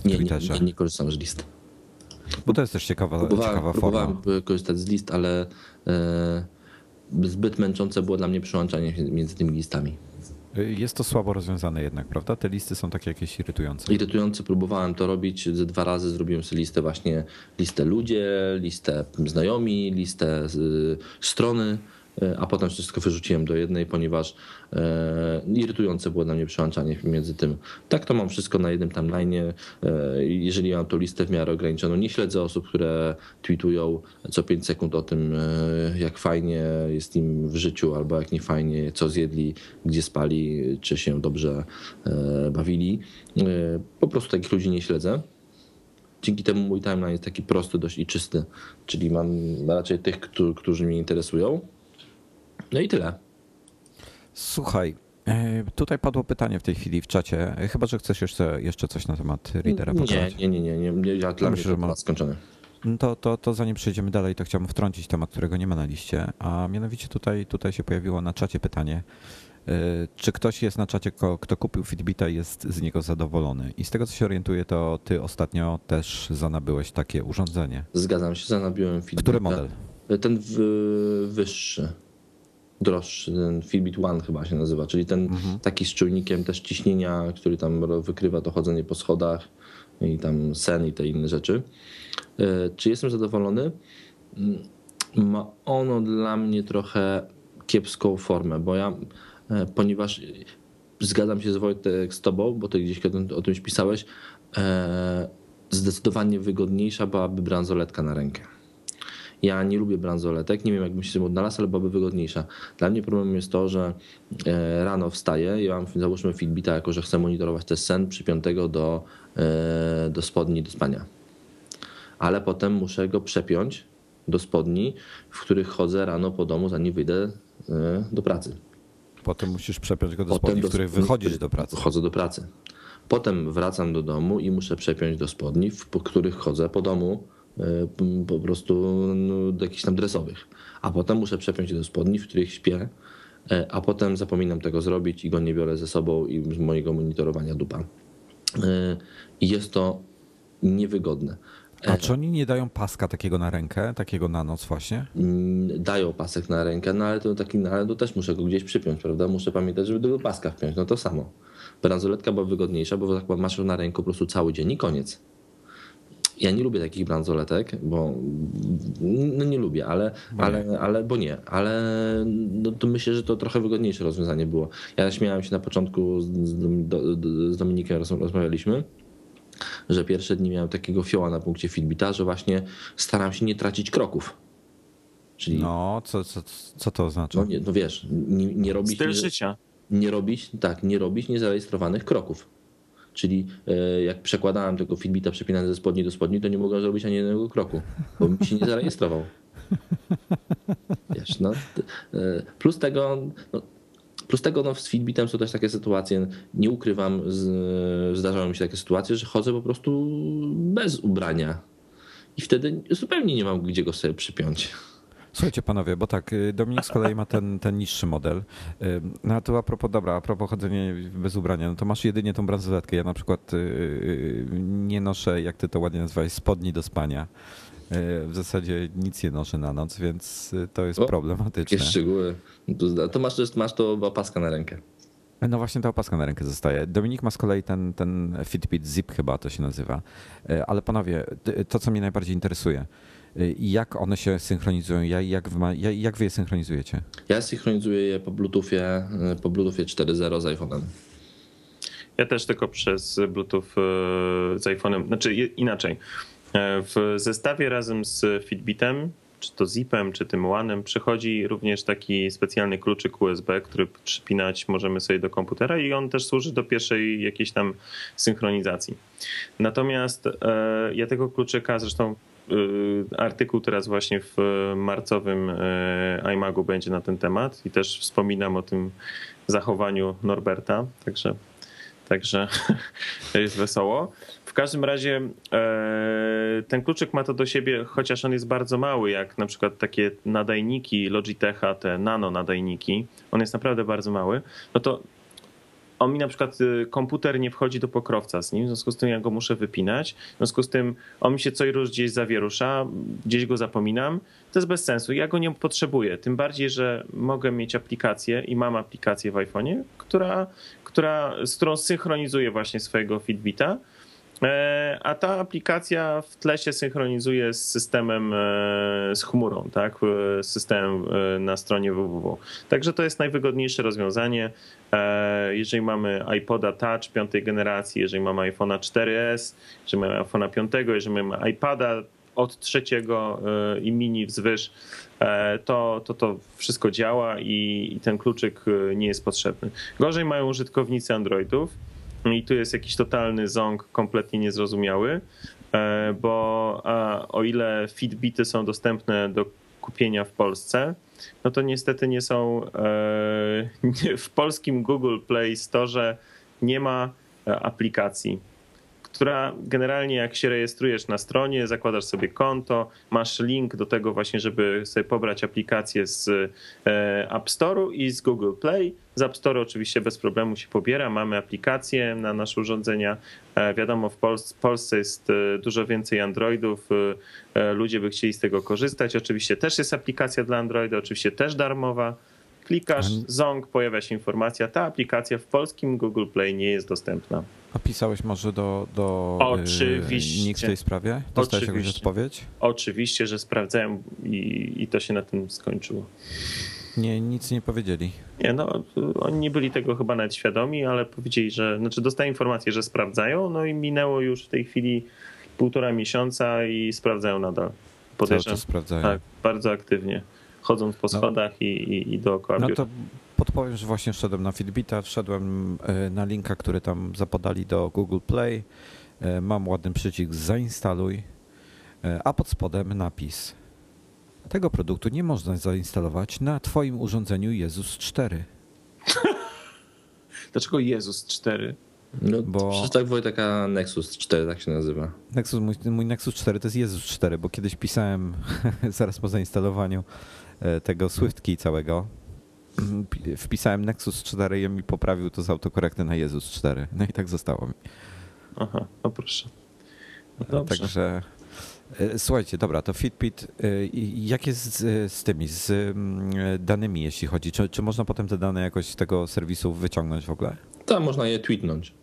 w Nie, nie, nie, nie korzystam z list. Bo to jest też ciekawa, Próbowałem, ciekawa forma. próbowałem korzystać z list, ale e, zbyt męczące było dla mnie przełączanie się między tymi listami. Y, Jest to słabo rozwiązane jednak, prawda? Te listy są takie jakieś irytujące. Irytujące, próbowałem to robić ze dwa razy, zrobiłem sobie listę właśnie, listę ludzie, listę znajomi, listę y, strony, a potem wszystko wyrzuciłem do jednej, ponieważ e, irytujące było dla mnie przełączanie między tym. Tak to mam wszystko na jednym timeline. E, jeżeli mam tą listę w miarę ograniczoną, nie śledzę osób, które tweetują co 5 sekund o tym, e, jak fajnie jest im w życiu, albo jak nie fajnie, co zjedli, gdzie spali, czy się dobrze e, bawili. E, Po prostu takich ludzi nie śledzę. Dzięki temu mój timeline jest taki prosty dość i czysty, czyli mam raczej tych, którzy mnie interesują. No i tyle. Słuchaj, y, tutaj padło pytanie w tej chwili w czacie. Chyba, że chcesz jeszcze, jeszcze coś na temat readera Nie, pokazać. nie, nie, nie, nie, nie. Ja dla mnie myślę, że ma- temat skończony. No To, to, to zanim przejdziemy dalej, to chciałbym wtrącić temat, którego nie ma na liście, a mianowicie tutaj, tutaj się pojawiło na czacie pytanie, y, czy ktoś jest na czacie, kto kupił Fitbita i jest z niego zadowolony. I z tego, co się orientuję, to ty ostatnio też zanabyłeś takie urządzenie. Zgadzam się, zanabiłem Fitbita. Który model? Ten w, wyższy, droższy, ten Fitbit One chyba się nazywa, czyli ten Mhm. taki z czujnikiem też ciśnienia, który tam wykrywa to chodzenie po schodach i tam sen i te inne rzeczy. E, Czy jestem zadowolony? Mm, Ma ono dla mnie trochę kiepską formę, bo ja, e, ponieważ zgadzam się z Wojtek z tobą, bo ty gdzieś o tym, o tym pisałeś, e, zdecydowanie wygodniejsza byłaby bransoletka na rękę. Ja nie lubię bransoletek, nie wiem jak bym się tym odnalazł, ale byłaby wygodniejsza. Dla mnie problemem jest to, że e, rano wstaję i mam załóżmy Fitbita, jako że chcę monitorować ten sen przypiątego do, e, do spodni do spania. Ale potem muszę go przepiąć do spodni, w których chodzę rano po domu, zanim wyjdę e, do pracy. Potem musisz przepiąć go do spodni, do, w których wychodzisz do pracy. Chodzę do pracy. Potem wracam do domu i muszę przepiąć do spodni, w których chodzę po domu po prostu no, do jakichś tam dresowych. A potem muszę przepiąć do spodni, w których śpię, e, a potem zapominam tego zrobić i go nie biorę ze sobą i z mojego monitorowania dupa. E, I jest to niewygodne. A czy oni nie dają paska takiego na rękę, takiego na noc właśnie? Mm, dają pasek na rękę, no ale to taki, no ale to też muszę go gdzieś przypiąć, prawda? Muszę pamiętać, żeby tego paska wpiąć, no to samo. Bransoletka była wygodniejsza, bo tak masz ją na ręku po prostu cały dzień i koniec. Ja nie lubię takich bransoletek, bo no nie lubię, ale, bo ale, nie. ale bo nie, ale no to myślę, że to trochę wygodniejsze rozwiązanie było. Ja śmiałem się na początku z, z Dominikiem rozmawialiśmy, że pierwsze dni miałem takiego fioła na punkcie Fitbita, że właśnie staram się nie tracić kroków. Czyli, no, co, co, co to oznacza? No, nie, no wiesz, nie, nie robić... Styl nie, życia. Nie robić, tak, nie robić niezarejestrowanych kroków. Czyli e, jak przekładałem tego Fitbita przepinany ze spodni do spodni, to nie mogłem zrobić ani jednego kroku, bo mi się nie zarejestrował. Wiesz, no, e, plus tego, no, plus tego no, z Fitbitem są też takie sytuacje, nie ukrywam, z, zdarzały mi się takie sytuacje, że chodzę po prostu bez ubrania i wtedy zupełnie nie mam gdzie go sobie przypiąć. Słuchajcie panowie, bo tak, y, Dominik z kolei ma ten, ten niższy model. Y, no a tu a propos, dobra, a propos chodzenia bez ubrania, no to masz jedynie tą bransoletkę. Ja na przykład y, nie noszę, jak ty to ładnie nazwałeś, spodni do spania. W zasadzie nic nie noszę na noc, więc to jest o, problematyczne. Jakie szczegóły. To masz, masz to opaska na rękę. No właśnie ta opaska na rękę zostaje. Dominik ma z kolei ten, ten Fitbit Zip chyba to się nazywa. Ale panowie, to co mnie najbardziej interesuje – jak one się synchronizują? Jak wy, jak wy je synchronizujecie? Ja synchronizuję je po Bluetoothie, po Bluetoothie 4.0 z iPhone'em. Ja też tylko przez Bluetooth e, z iPhone'em, znaczy inaczej. W zestawie razem z Fitbitem, czy to Zipem, czy tym One'em, przychodzi również taki specjalny kluczyk USB, który przypinać możemy sobie do komputera i on też służy do pierwszej jakiejś tam synchronizacji. Natomiast ja tego kluczyka zresztą Y, artykuł teraz właśnie w marcowym y, iMagu będzie na ten temat i też wspominam o tym zachowaniu Norberta, także, także jest wesoło. W każdym razie e, ten kluczyk ma to do siebie, chociaż on jest bardzo mały, jak na przykład takie nadajniki Logitecha, te nano nadajniki, on jest naprawdę bardzo mały, no to on mi na przykład y, komputer nie wchodzi do pokrowca z nim, w związku z tym ja go muszę wypinać, w związku z tym on mi się co róż gdzieś zawierusza, gdzieś go zapominam, to jest bez sensu, ja go nie potrzebuję, tym bardziej, że mogę mieć aplikację i mam aplikację w iPhone'ie, która, która, z którą synchronizuję właśnie swojego Fitbita, a ta aplikacja w tle się synchronizuje z systemem, e, z chmurą, tak? Z systemem e, na stronie www. Także to jest najwygodniejsze rozwiązanie. Jeżeli mamy iPoda Touch piątej generacji, jeżeli mamy iPhone'a 4S, jeżeli mamy iPhone'a 5, jeżeli mamy iPada od trzeciego i mini wzwyż, to, to to wszystko działa i, i ten kluczyk nie jest potrzebny. Gorzej mają użytkownicy Androidów i tu jest jakiś totalny ząg kompletnie niezrozumiały, e, bo o ile Fitbity są dostępne do kupienia w Polsce, no to niestety nie są e, w polskim Google Play Store nie ma e, aplikacji która generalnie jak się rejestrujesz na stronie, zakładasz sobie konto, masz link do tego właśnie, żeby sobie pobrać aplikację z e, App Store'u i z Google Play. Z App Store oczywiście bez problemu się pobiera, mamy aplikacje na nasze urządzenia. E, wiadomo, w Polsce jest e, dużo więcej Androidów, ludzie by chcieli z tego korzystać. Oczywiście też jest aplikacja dla Androida, oczywiście też darmowa. Klikasz, ząg, pojawia się informacja, ta aplikacja w polskim Google Play nie jest dostępna. A pisałeś może do, do y, Oczywiście. NIK w tej sprawie? Dostałeś Oczywiście. jakąś odpowiedź? Oczywiście, że sprawdzałem i, i to się na tym skończyło. Nie, nic nie powiedzieli. Nie, no oni nie byli tego chyba nawet świadomi, ale powiedzieli, że, znaczy dostałem informację, że sprawdzają, no i minęło już w tej chwili półtora miesiąca i sprawdzają nadal. podejrzewam. sprawdzają. Tak, bardzo aktywnie. Chodząc po No. schodach i, i, i dookoła No biura. to podpowiem, że właśnie wszedłem na Fitbita, wszedłem e, na linka, który tam zapodali do Google Play. E, Mam ładny przycisk zainstaluj, e, a pod spodem napis. Tego produktu nie można zainstalować na Twoim urządzeniu Jezus 4. Dlaczego Jezus 4? No, Bo- Przecież tak Wojtaka Nexus 4 tak się nazywa. Nexus, mój, mój Nexus 4 to jest Jezus 4, bo kiedyś pisałem zaraz po zainstalowaniu tego SwiftKey całego. Pi- Wpisałem Nexus 4 i on mi poprawił to z autokorekty na Jezus 4. No i tak zostało mi. Aha, no proszę. No dobrze. Także e, słuchajcie, dobra, to Fitbit, e, jak jest z, z tymi, z mm, danymi, jeśli chodzi? Czy, czy można potem te dane jakoś z tego serwisu wyciągnąć w ogóle? Tam można je tweetnąć.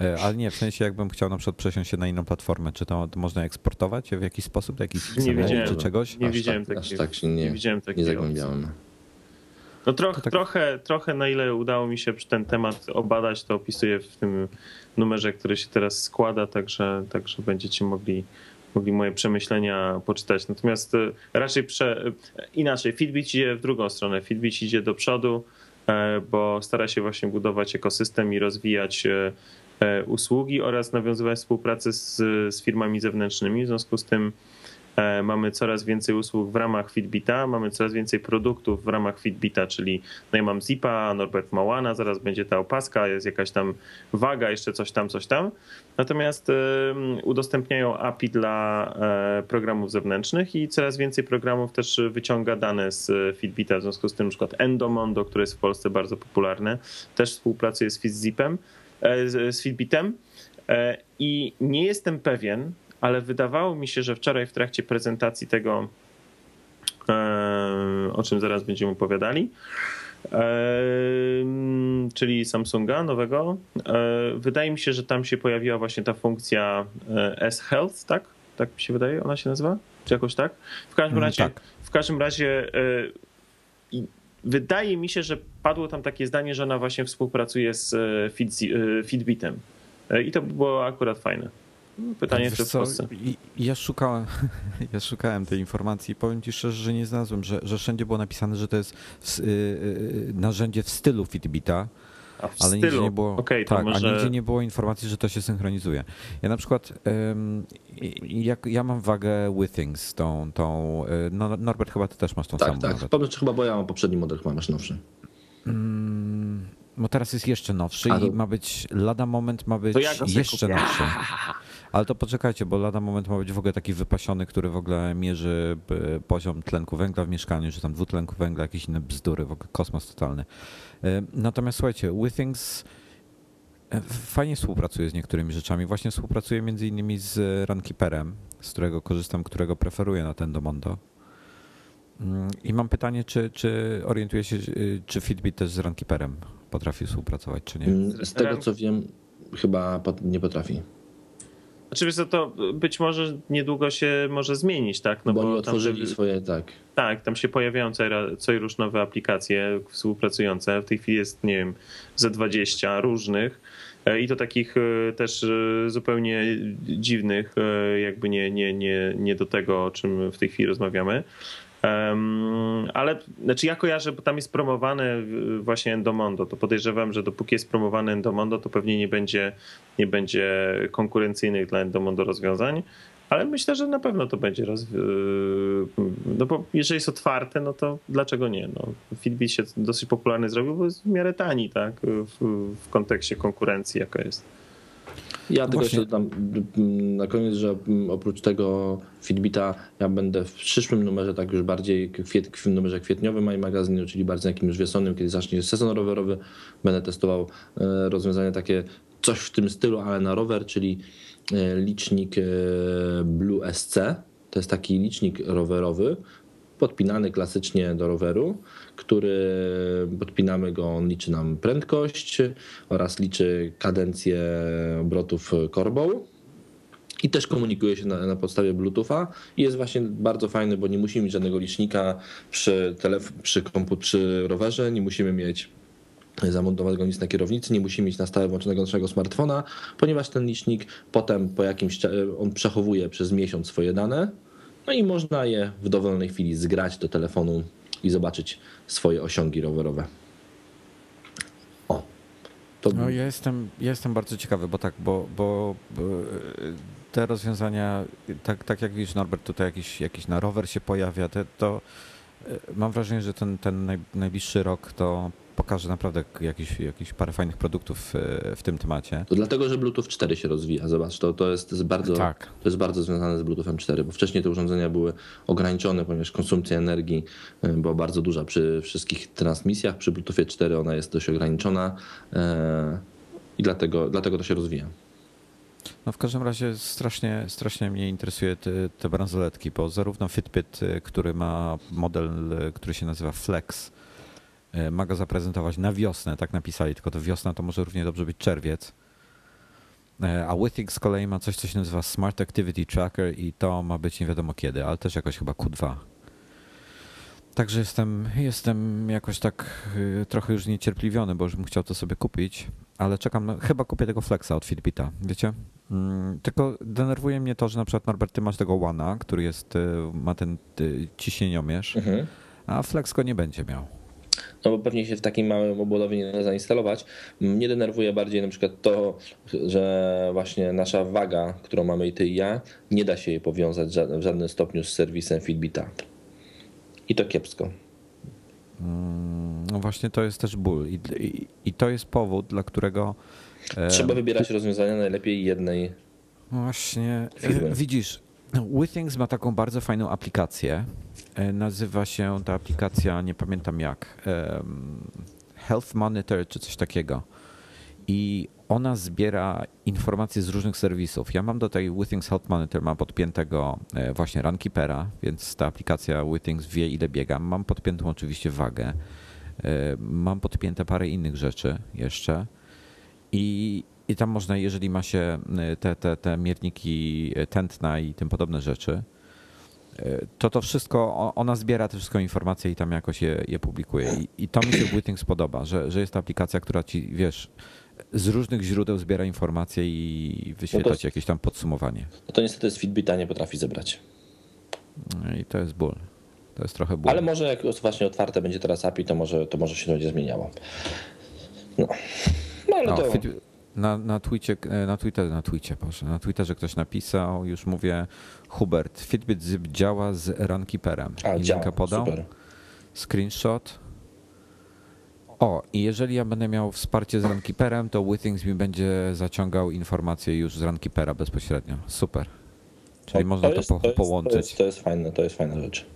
E, Ale nie, w sensie jakbym chciał na przykład przesiąść się na inną platformę, czy to, to można eksportować w jakiś sposób, do jakichś Nie XML wiedziałem. czy czegoś? Nie Aż widziałem tak, aż takiej- tak się nie, nie widziałem nie zagłębiałem. No trochę, tak- trochę, trochę na ile udało mi się ten temat obadać, to opisuję w tym numerze, który się teraz składa, także, także będziecie mogli, mogli moje przemyślenia poczytać. Natomiast e, raczej prze, e, inaczej, Fitbit idzie w drugą stronę. Fitbit idzie do przodu, e, bo stara się właśnie budować ekosystem i rozwijać usługi oraz nawiązywać współpracę z, z firmami zewnętrznymi. W związku z tym Mamy coraz więcej usług w ramach Fitbita, mamy coraz więcej produktów w ramach Fitbita, czyli no ja mam Zipa, Norbert Małana, zaraz będzie ta opaska, jest jakaś tam waga, jeszcze coś tam, coś tam. Natomiast em, udostępniają API dla e, programów zewnętrznych i coraz więcej programów też wyciąga dane z e, Fitbita, w związku z tym przykład Endomondo, które jest w Polsce bardzo popularne, też współpracuje z Fitzipem, e, z Fitbitem E, i nie jestem pewien, ale wydawało mi się, że wczoraj w trakcie prezentacji tego, e, o czym zaraz będziemy opowiadali, e, czyli Samsunga nowego, e, wydaje mi się, że tam się pojawiła właśnie ta funkcja S-Health, tak? Tak mi się wydaje, ona się nazywa? Czy jakoś tak? W każdym Mm, razie, tak. w każdym razie wydaje mi się, że padło tam takie zdanie, że ona właśnie współpracuje z Fitbitem. I to by było akurat fajne. Pytanie, Wiesz czy w co, Polsce. Ja szukałem, ja szukałem tej informacji i powiem ci szczerze, że nie znalazłem, że, że wszędzie było napisane, że to jest w, y, y, narzędzie w stylu Fitbita, A w ale stylu. nigdzie nie było, to tak, może... a nigdzie nie było informacji, że to się synchronizuje. Ja na przykład, jak, ja mam wagę Withings, tą, tą y, no, Norbert chyba ty też masz tą Tak, samą tak. że chyba, bo ja mam poprzedni model, chyba masz nowszy. Mm, bo teraz jest jeszcze nowszy A to- i ma być, lada moment ma być jeszcze kupię. nowszy. Ale to poczekajcie, bo lada moment ma być w ogóle taki wypasiony, który w ogóle mierzy b, poziom tlenku węgla w mieszkaniu, czy tam dwutlenku węgla, jakieś inne bzdury, w ogóle kosmos totalny. E, Natomiast słuchajcie, Withings e, fajnie współpracuje z niektórymi rzeczami. Właśnie współpracuje między innymi z Runkeeperem, z którego korzystam, którego preferuję na ten Domondo. Mm, I mam pytanie, czy, czy orientuje się, czy Fitbit też z Runkeeperem potrafi współpracować, czy nie? Mm, Z tego co wiem, chyba nie potrafi. Znaczy, wiesz co, to być może niedługo się może zmienić, tak? No bo, oni tam otworzyli te- swoje, tak. Tak, tam się pojawiają co, co i róż nowe aplikacje współpracujące. W tej chwili jest, nie wiem, ze 20 różnych e, i to takich e, też e, zupełnie dziwnych, jakby nie, nie, nie, nie do tego, o czym w tej chwili rozmawiamy. Ale znaczy ja kojarzę, bo tam jest promowane y, właśnie Endomondo, to podejrzewam, że dopóki jest promowane Endomondo, to pewnie nie będzie, nie będzie konkurencyjnych dla Endomondo rozwiązań, ale myślę, że na pewno to będzie roz... y, no bo jeżeli jest otwarte, no to dlaczego nie? No, Fitbit się dosyć popularny zrobił, bo jest w miarę tani, tak? W, w kontekście konkurencji, jaka jest. Ja tylko właśnie. jeszcze dodam na koniec, że oprócz tego Fitbita ja będę w przyszłym numerze, tak już bardziej kwiet, w numerze kwietniowym mojej magazynu, czyli bardziej takim już wiosennym, kiedy zacznie sezon rowerowy, będę testował e, rozwiązania takie, coś w tym stylu, ale na rower, czyli e, licznik e, Blue SC. To jest taki licznik rowerowy, podpinany klasycznie do roweru, który podpinamy go, on liczy nam prędkość oraz liczy kadencję obrotów korbą. I też komunikuje się na, na podstawie Bluetootha i jest właśnie bardzo fajny, bo nie musimy mieć żadnego licznika przy, telef- przy przy rowerze, nie musimy mieć zamontowanego nic na kierownicy, nie musimy mieć na stałe włączonego naszego smartfona, ponieważ ten licznik potem po jakimś on przechowuje przez miesiąc swoje dane No i można je w dowolnej chwili zgrać do telefonu i zobaczyć swoje osiągi rowerowe. O. To... No ja jestem, ja jestem bardzo ciekawy, bo tak, bo, bo, bo te rozwiązania, tak, tak jak widzisz Norbert, tutaj jakiś, jakiś na rower się pojawia, te, to e, mam wrażenie, że ten, ten naj, najbliższy rok to pokaże naprawdę jakieś, jakieś parę fajnych produktów e, w tym temacie. To dlatego, że Bluetooth 4 się rozwija. Zobacz, to, to, jest, bardzo, tak. to jest bardzo związane z Bluetoothem 4, bo wcześniej te urządzenia były ograniczone, ponieważ konsumpcja energii e, była bardzo duża przy wszystkich transmisjach. Przy Bluetoothie 4 ona jest dość ograniczona i dlatego, dlatego to się rozwija. No w każdym razie strasznie, strasznie mnie interesuje te, te bransoletki, bo zarówno Fitbit, który ma model, który się nazywa Flex, ma go zaprezentować na wiosnę, tak napisali, tylko to wiosna to może równie dobrze być czerwiec. A Withings z kolei ma coś, co się nazywa Smart Activity Tracker i to ma być nie wiadomo kiedy, ale też jakoś chyba Q2. Także jestem, jestem jakoś tak trochę już niecierpliwiony, bo już bym chciał to sobie kupić, ale czekam, chyba kupię tego Flexa od Fitbita, wiecie? Mm, tylko denerwuje mnie to, że na przykład Norbert, ty masz tego Wana, który jest, ma ten ciśnieniomierz, mhm. a Flex go nie będzie miał. No bo pewnie się w takim małym obudowie nie da zainstalować. Mnie denerwuje bardziej na przykład to, że właśnie nasza waga, którą mamy i ty i ja, nie da się jej powiązać w żadnym stopniu z serwisem Fitbita. I to kiepsko. Mm, no właśnie to jest też ból i, i, i to jest powód, dla którego Trzeba wybierać rozwiązania najlepiej jednej. Właśnie. Firmy. Widzisz, Withings ma taką bardzo fajną aplikację. E, nazywa się ta aplikacja, nie pamiętam jak, Health Monitor czy coś takiego. I ona zbiera informacje z różnych serwisów. Ja mam do tej Withings Health Monitor, mam podpiętego e, właśnie Runkeepera, więc ta aplikacja Withings wie ile biegam. Mam podpiętą oczywiście wagę. E, mam podpięte parę innych rzeczy jeszcze. I, I tam można, jeżeli ma się y, te, te, te mierniki y, tętna i tym podobne rzeczy, y, to to wszystko, ona zbiera te wszystkie informacje i tam jakoś je, je publikuje. I, I, to mi się w Withings podoba, że, że jest to aplikacja, która ci, wiesz, z różnych źródeł zbiera informacje i wyświetla no ci jakieś tam podsumowanie. No to niestety z Fitbita nie potrafi zebrać. No I to jest ból. To jest trochę ból. Ale może jak właśnie otwarte będzie teraz API, to może, to może się to będzie zmieniało. No. No ale no, to... Na, na, Twitcie, e, na Twitterze, na Twitcie, proszę, na Twitterze ktoś napisał, już mówię, Hubert, Fitbit Zip działa z Runkeeperem. A, I działa, podał. Super. Screenshot. O, i jeżeli ja będę miał wsparcie z Runkeeperem, to Withings mi będzie zaciągał informacje już z Runkeepera bezpośrednio. Super. Czyli to, można to, jest, to po, połączyć. To jest, to jest fajne, to jest fajna rzecz.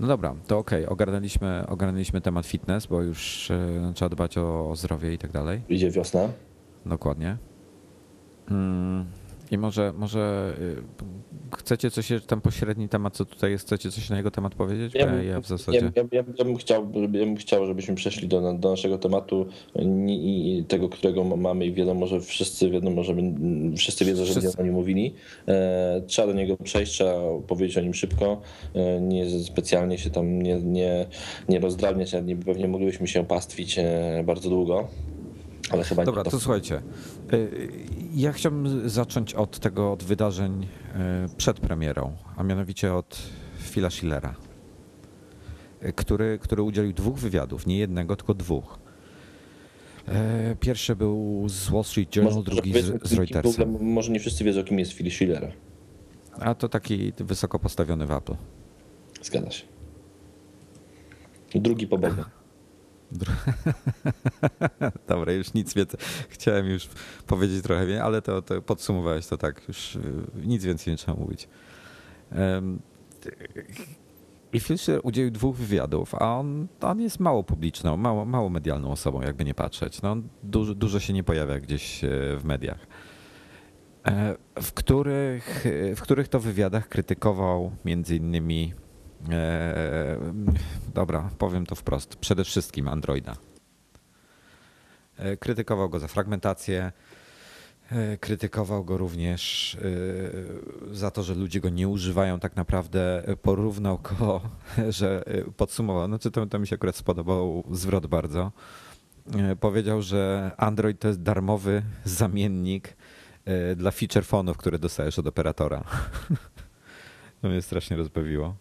No dobra, to okej, okay. ogarnęliśmy, ogarnęliśmy temat fitness, bo już e, trzeba dbać o, o zdrowie i tak dalej. Idzie wiosna. Dokładnie. Mm, I może, może y, chcecie coś, ten pośredni temat, co tutaj jest, chcecie coś na jego temat powiedzieć? Ja, ja w zasadzie... Ja, ja, ja, bym chciał, ja bym chciał, żebyśmy przeszli do, do naszego tematu i tego, którego mamy i wiadomo, że wszyscy wiadomo, że wszyscy wiedzą, że wszyscy. będziemy o nim mówili. E, trzeba do niego przejść, trzeba powiedzieć o nim szybko, e, nie specjalnie się tam nie, nie, nie rozdrabniać, pewnie moglibyśmy się pastwić e, bardzo długo. Ale chyba Dobra, to... to słuchajcie. Y, ja chciałbym zacząć od tego, od wydarzeń y, przed premierą, a mianowicie od Phila Schillera, y, który, który udzielił dwóch wywiadów, nie jednego, tylko dwóch. Pierwszy był z Wall Street Journal, może, drugi z, z Reutersa. Może nie wszyscy wiedzą, kim jest Phil Schiller. A to taki wysoko postawiony w Apple. Zgadza się. Drugi po Bogu. Dobra, już nic więcej. Chciałem już powiedzieć trochę więcej, ale to, to podsumowałeś to tak, już y, nic więcej nie trzeba mówić. I Fischer udzielił dwóch wywiadów, a on, on jest mało publiczną, mało, mało medialną osobą, jakby nie patrzeć. No, dużo, dużo się nie pojawia gdzieś e, w mediach. E, w których, w których to wywiadach krytykował między innymi E, dobra, powiem to wprost. Przede wszystkim Androida. E, krytykował go za fragmentację. E, krytykował go również za to, że ludzie go nie używają tak naprawdę. Porównał go, że podsumował, znaczy to, to mi się akurat spodobał zwrot bardzo. Powiedział, że Android to jest darmowy zamiennik dla feature fonów, które dostajesz od operatora. To mnie strasznie rozbawiło.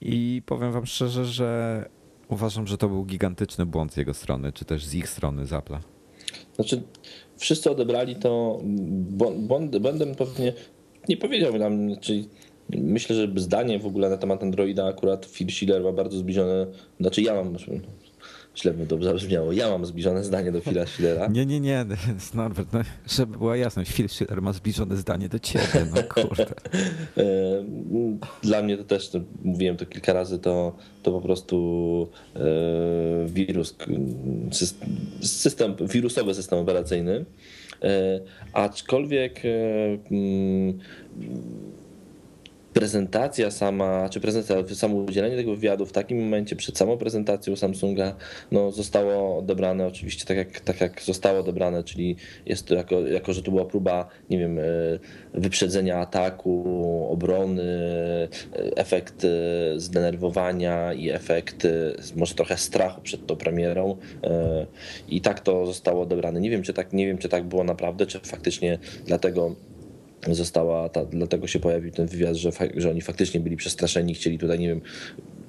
I powiem wam szczerze, że uważam, że to był gigantyczny błąd z jego strony, czy też z ich strony, z Apple'a. Znaczy, wszyscy odebrali to błędem pewnie, nie powiedziałbym nam, czyli myślę, że zdanie w ogóle na temat Androida akurat Phil Schiller ma bardzo zbliżone, znaczy ja mam, źle by to zabrzmiało. Ja mam zbliżone zdanie do Phila Schillera. Nie, nie, nie, Norbert, no, żeby była jasność, Phil Schiller ma zbliżone zdanie do ciebie, no kurde. E, dla mnie to też, to mówiłem to kilka razy, to, to po prostu e, wirus, system, wirusowy system operacyjny. E, aczkolwiek prezentacja sama, czy prezentacja, samo udzielenie tego wywiadu w takim momencie przed samą prezentacją Samsunga no, zostało odebrane oczywiście tak jak, tak jak zostało odebrane, czyli jest to jako, jako, że to była próba, nie wiem, e, wyprzedzenia ataku, obrony, e, efekt e, zdenerwowania i efekt może trochę strachu przed tą premierą i tak to zostało odebrane. Nie wiem, czy tak, nie wiem, czy tak było naprawdę, czy faktycznie dlatego została, ta, dlatego się pojawił ten wywiad, że, że oni faktycznie byli przestraszeni, chcieli tutaj, nie wiem,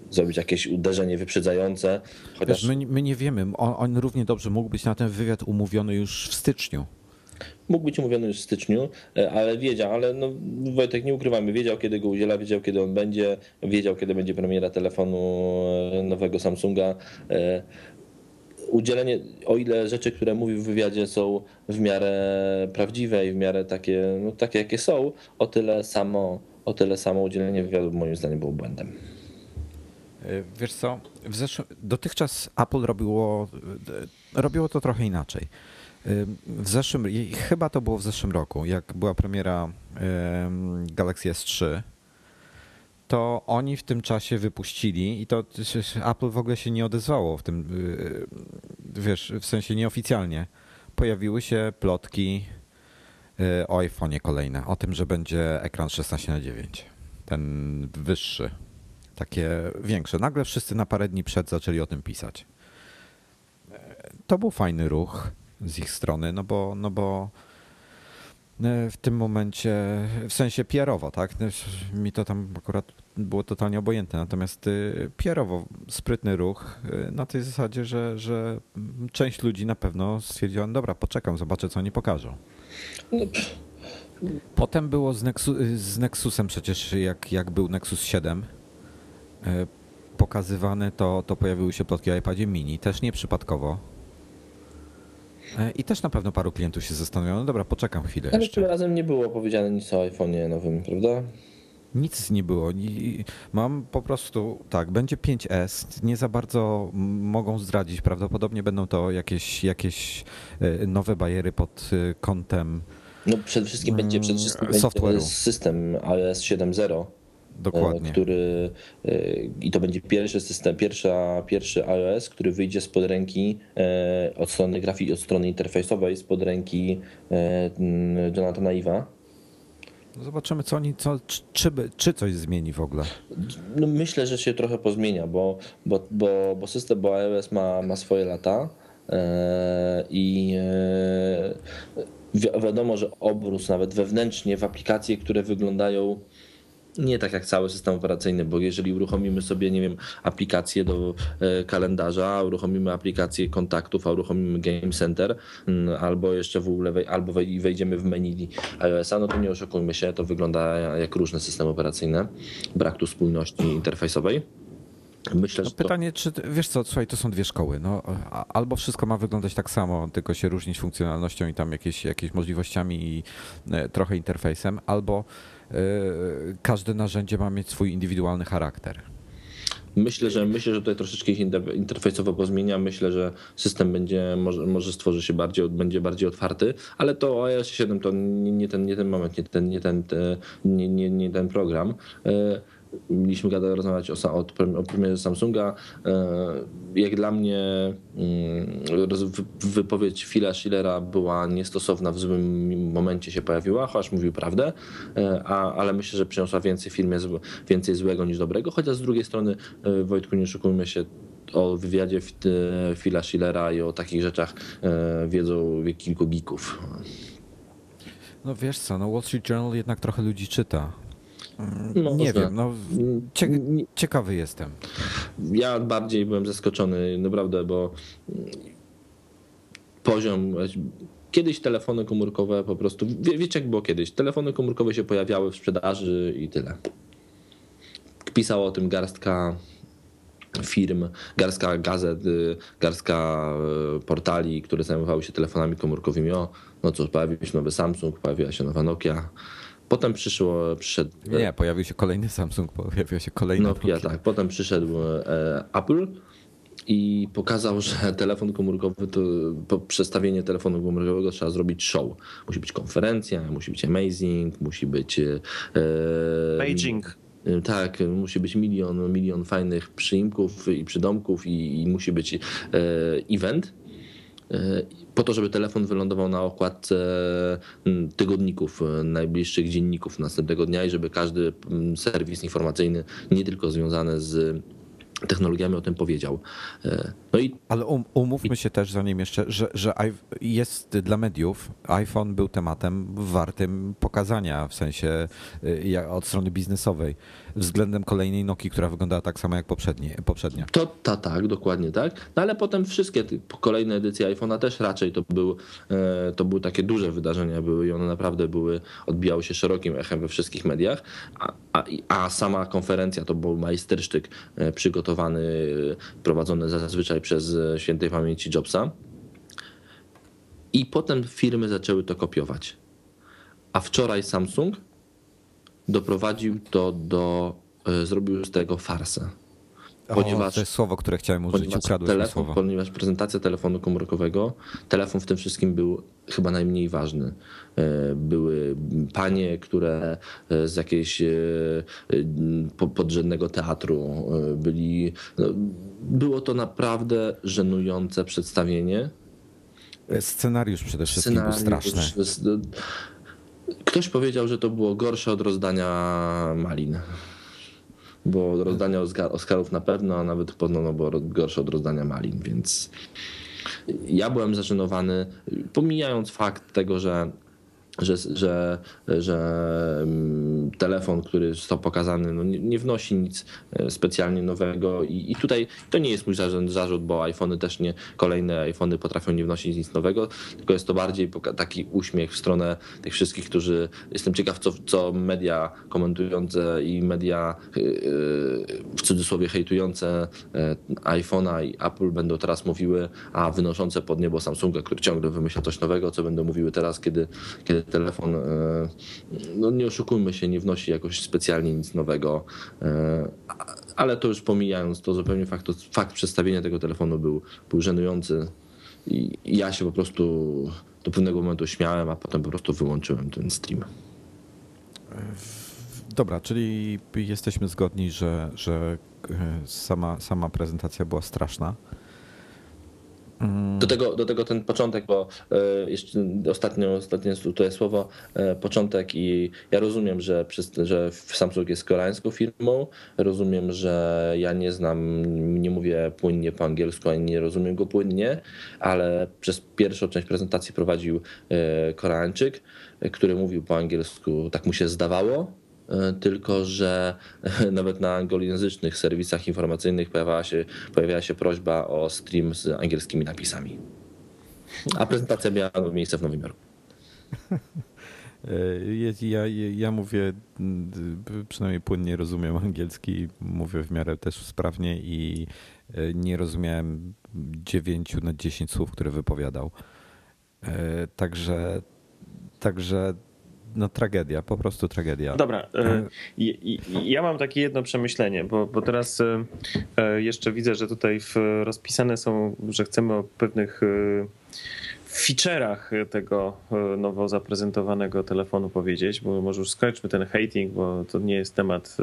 zrobić jakieś uderzenie wyprzedzające. Chociaż... Wiesz, my, my nie wiemy, on, on równie dobrze mógł być na ten wywiad umówiony już w styczniu mógł być umówiony już w styczniu, e, ale wiedział, ale no, Wojtek nie ukrywamy, wiedział kiedy go udziela, wiedział kiedy on będzie, wiedział kiedy będzie premiera telefonu e, nowego Samsunga. Udzielenie, o ile rzeczy, które mówił w wywiadzie są w miarę prawdziwe i w miarę takie, no, takie jakie są, o tyle samo, o tyle samo udzielenie wywiadu moim zdaniem było błędem. E, wiesz co, zeszłym, dotychczas Apple robiło, e, robiło to trochę inaczej. E, w zeszłym, chyba to było w zeszłym roku, jak była premiera Galaxy S3, to oni w tym czasie wypuścili i to Apple w ogóle się nie odezwało w tym, y, wiesz, w sensie nieoficjalnie. Pojawiły się plotki y, o iPhone'ie kolejne, o tym, że będzie ekran 16 na 9 ten wyższy, takie większe. Nagle wszyscy na parę dni przed zaczęli o tym pisać. To był fajny ruch z ich strony, no bo, no bo E, w tym momencie, w sensie pierowo, tak? E, mi to tam akurat było totalnie obojętne, natomiast e, pierowo sprytny ruch na tej zasadzie, że, że część ludzi na pewno stwierdziła, no dobra, poczekam, zobaczę co oni pokażą. No, Potem było z, Nexus, z Nexusem przecież, jak, jak był Nexus 7 pokazywane, to, to pojawiły się plotki o iPadzie mini, też nieprzypadkowo E, I też na pewno paru klientów się zastanawiało, no dobra, poczekam chwilę Ale jeszcze. tym razem nie było powiedziane nic o iPhone'ie nowym, prawda? Nic nie było. Mam po prostu, tak, będzie 5S, nie za bardzo mogą zdradzić. Prawdopodobnie będą to jakieś, jakieś e, nowe bariery pod e, kątem no przede wszystkim będzie przede wszystkim software. system iOS 7.0 Dokładnie. który e, i to będzie pierwszy system, pierwsza, pierwszy iOS, który wyjdzie spod ręki e, od strony grafiki, od strony interfejsowej, spod ręki e, Jonathana Iwa. No zobaczymy, co oni, co, czy, czy coś zmieni w ogóle. No myślę, że się trochę pozmienia, bo, bo, bo, bo system, bo iOS ma, ma swoje lata i wiadomo, że obróz nawet wewnętrznie w aplikacje, które wyglądają nie tak jak cały system operacyjny, bo jeżeli uruchomimy sobie, nie wiem, aplikację do e, kalendarza, uruchomimy aplikację kontaktów, a uruchomimy Game Center, mm, albo jeszcze w ogóle albo wejdziemy w menu iOS-a, no to nie oszukujmy się, to wygląda jak różne systemy operacyjne. Brak tu spójności interfejsowej. Myślę, no pytanie, czy wiesz co, słuchaj, to są dwie szkoły. No, albo wszystko ma wyglądać tak samo, tylko się różnić funkcjonalnością i tam jakieś, jakieś możliwościami i e, trochę interfejsem, albo Y, każde narzędzie ma mieć swój indywidualny charakter. Myślę, że myślę, że tutaj troszeczkę interfejsowo pozmienia. Myślę, że system będzie, może, może stworzy się bardziej, będzie bardziej otwarty, ale to iOS 7 to nie, nie, ten, nie ten moment, nie ten, nie ten, nie, nie, nie ten program. Y, mieliśmy gadać, rozmawiać o, o, o premierze Samsunga. E, jak dla mnie mm, wypowiedź Phila Schillera była niestosowna, w złym momencie się pojawiła, chociaż mówił prawdę, e, a, ale myślę, że przyniosła więcej filmie, więcej złego niż dobrego, chociaż z drugiej strony e, Wojtku nie oszukujmy się, o wywiadzie Phila Schillera i o takich rzeczach wiedzą kilku geeków. No wiesz co, no Wall Street Journal jednak trochę ludzi czyta. No, nie wiem, no, ciekawy jestem. Ja bardziej byłem zaskoczony, naprawdę, bo poziom. Kiedyś telefony komórkowe po prostu. Wie, wiecie, jak było kiedyś? Telefony komórkowe się pojawiały w sprzedaży i tyle. Pisała o tym garstka firm, garstka gazet, garstka y, portali, które zajmowały się telefonami komórkowymi. O, no co, pojawił się nowy Samsung, pojawiła się nowa Nokia. Potem przyszło, przyszedł... Nie, pojawił się kolejny Samsung, pojawiła się kolejny Nokia. Nokia. tak. Potem przyszedł e, Apple i pokazał, że telefon komórkowy, to po przestawienie telefonu komórkowego trzeba zrobić show. Musi być konferencja, musi być amazing, musi być... E, Beijing. E, tak, musi być milion, milion fajnych przyimków i przydomków i, i musi być e, event e, po to, żeby telefon wylądował na okładce tygodników, najbliższych dzienników następnego dnia i żeby każdy serwis informacyjny, nie tylko związany z technologiami o tym powiedział. E, no i... Ale um, umówmy się też, zanim jeszcze, że, że jest dla mediów, iPhone był tematem wartym pokazania, w sensie y, od strony biznesowej względem kolejnej Nokii, która wyglądała tak samo jak poprzednie, poprzednia. To ta, tak, dokładnie tak. No ale potem wszystkie kolejne edycje iPhone'a też raczej to, był, e, to były takie duże wydarzenia były i one naprawdę były, odbijały się szerokim echem we wszystkich mediach, a, a, a sama konferencja to był majstersztyk e, przygotowany, prowadzony zazwyczaj przez e, świętej pamięci Jobsa. I potem firmy zaczęły to kopiować. A wczoraj Samsung doprowadził to do, e, zrobił z tego farsę. Ponieważ, o, to jest słowo, które chciałem użyć, ukradłeś telefon, słowo. Ponieważ prezentacja telefonu komórkowego, telefon w tym wszystkim był chyba najmniej ważny. E, były panie, które e, z jakiegoś podrzędnego teatru byli. No, było to naprawdę żenujące przedstawienie. Scenariusz przede wszystkim Scenariusz, był straszny. Ktoś powiedział, że to było gorsze od rozdania malin. Bo rozdania Oscarów na pewno, a nawet podobno było gorsze od rozdania malin, więc ja byłem zażenowany, pomijając fakt tego, że że, że, że mm, telefon, który został pokazany, no nie, nie wnosi nic e, specjalnie nowego I, i tutaj to nie jest mój zarzut, zarzut, bo iPhony też nie, kolejne iPhony potrafią nie wnosić nic nowego, tylko jest to bardziej taki uśmiech w stronę tych wszystkich, którzy, jestem ciekaw, co, co media komentujące i media e, w cudzysłowie hejtujące e, iPhone'a i Apple będą teraz mówiły, a wynoszące pod niebo Samsunga, który ciągle wymyśla coś nowego, co będą mówiły teraz, kiedy, kiedy telefon, e, no nie oszukujmy się, nie wnosi jakoś specjalnie nic nowego, e, ale to już pomijając, to zupełnie fakt, fakt przedstawienia tego telefonu był, był żenujący i ja się po prostu do pewnego momentu śmiałem, a potem po prostu wyłączyłem ten stream. Dobra, czyli jesteśmy zgodni, że, że e, sama, sama prezentacja była straszna. Do tego, do tego ten początek, bo e, jeszcze ostatnio, ostatnie tutaj słowo, e, początek i ja rozumiem, że, że Samsung jest koreańską firmą, rozumiem, że ja nie znam, nie mówię płynnie po angielsku, ani nie rozumiem go płynnie, ale przez pierwszą część prezentacji prowadził e, Koreańczyk, który mówił po angielsku, tak mu się zdawało, tylko że nawet na anglojęzycznych serwisach informacyjnych pojawiała się, pojawiała się prośba o stream z angielskimi napisami. A prezentacja miała miejsce w Nowym Jorku. E, ja, ja mówię, przynajmniej płynnie rozumiem angielski, mówię w miarę też sprawnie i e, nie rozumiałem 9 na 10 słów, które wypowiadał. Także, także no tragedia, po prostu tragedia. Dobra, e, ja mam takie jedno przemyślenie, bo, bo teraz e, e, jeszcze widzę, że tutaj rozpisane są, że chcemy o pewnych feature'ach tego nowo zaprezentowanego telefonu powiedzieć, bo może już skończmy ten hating, bo to nie jest temat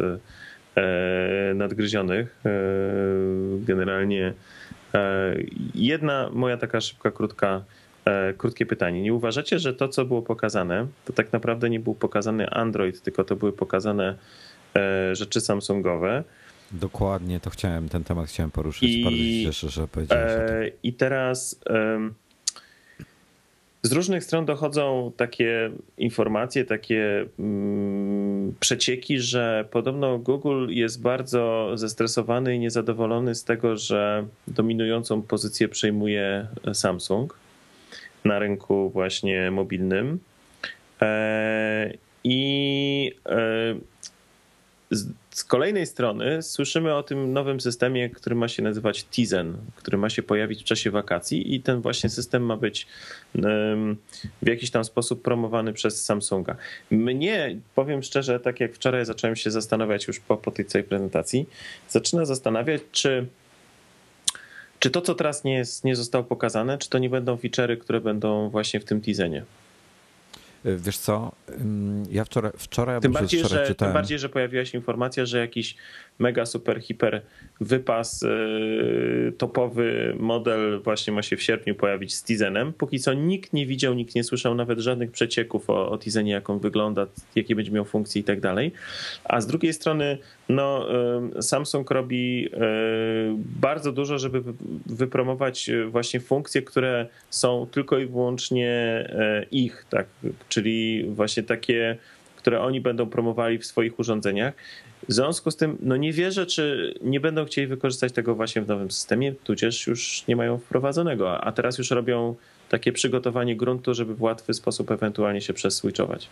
nadgryzionych. Generalnie jedna moja taka szybka, krótka krótkie pytanie. Nie uważacie, że to, co było pokazane, to tak naprawdę nie był pokazany Android, tylko to były pokazane e, rzeczy Samsungowe? Dokładnie, to chciałem, ten temat chciałem poruszyć. I, Bardzo się cieszę, że powiedziałeś e, I teraz z różnych stron dochodzą takie informacje, takie mm, przecieki, że podobno Google jest bardzo zestresowany i niezadowolony z tego, że dominującą pozycję przejmuje Samsung na rynku właśnie mobilnym. E, I e, z kolejnej strony słyszymy o tym nowym systemie, który ma się nazywać Tizen, który ma się pojawić w czasie wakacji i ten właśnie system ma być w jakiś tam sposób promowany przez Samsunga. Mnie, powiem szczerze, tak jak wczoraj zacząłem się zastanawiać już po, po tej całej prezentacji, zaczyna zastanawiać, czy czy to, co teraz nie, jest, nie zostało pokazane, czy to nie będą feature'y, które będą właśnie w tym Tizenie? Wiesz co, ja wczoraj, wczoraj tym, bardziej, że, czytałem... tym bardziej, że pojawiła się informacja, że jakiś mega, super, hiper wypas yy, topowy model właśnie ma się w sierpniu pojawić z Tizenem. Póki co nikt nie widział, nikt nie słyszał nawet żadnych przecieków o, o Tizenie, jak on wygląda, jakie będzie miał funkcje i tak dalej. A z drugiej strony no, yy, Samsung robi yy, bardzo dużo, żeby wypromować właśnie funkcje, które są tylko i wyłącznie ich, tak? czyli właśnie takie które oni będą promowali w swoich urządzeniach. W związku z tym, no nie wierzę, czy nie będą chcieli wykorzystać tego właśnie w nowym systemie, tudzież już nie mają wprowadzonego, a teraz już robią takie przygotowanie gruntu, żeby w łatwy sposób ewentualnie się przeswitchować.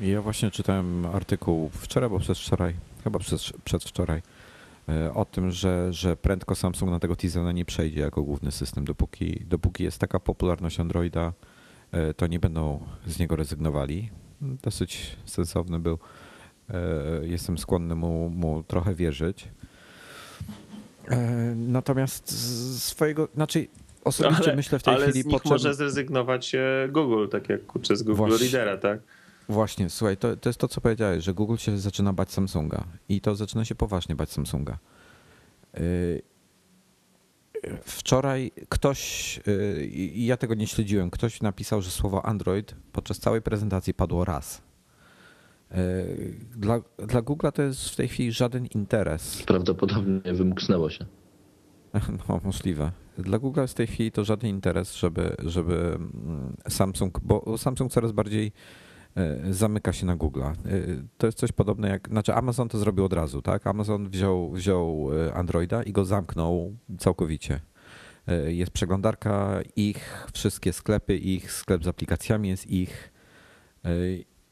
Ja właśnie czytałem artykuł wczoraj, bo przedwczoraj, chyba przed, przedwczoraj, e, o tym, że, że prędko Samsung na tego Tizena nie przejdzie jako główny system. Dopóki, dopóki jest taka popularność Androida, e, to nie będą z niego rezygnowali. Dosyć sensowny był. E, jestem skłonny mu, mu trochę wierzyć. E, natomiast swojego, znaczy osobiście ale, myślę w tej ale chwili... Ale potrzeb... może zrezygnować e, Google, tak jak kurczę z Google Właśnie. Readera, tak? Właśnie, słuchaj, to, to jest to, co powiedziałeś, że Google się zaczyna bać Samsunga i to zaczyna się poważnie bać Samsunga. Wczoraj ktoś, i ja tego nie śledziłem, ktoś napisał, że słowo Android podczas całej prezentacji padło raz. E, dla, dla Google'a to jest w tej chwili żaden interes. Prawdopodobnie wymknęło się. No, możliwe. Dla Google w tej chwili to żaden interes, żeby, żeby mm, Samsung, bo Samsung coraz bardziej zamyka się na Google'a. E, to jest coś podobne jak, znaczy Amazon to zrobił od razu, tak? Amazon wziął, wziął Androida i go zamknął całkowicie. Jest przeglądarka ich, wszystkie sklepy ich, sklep z aplikacjami jest ich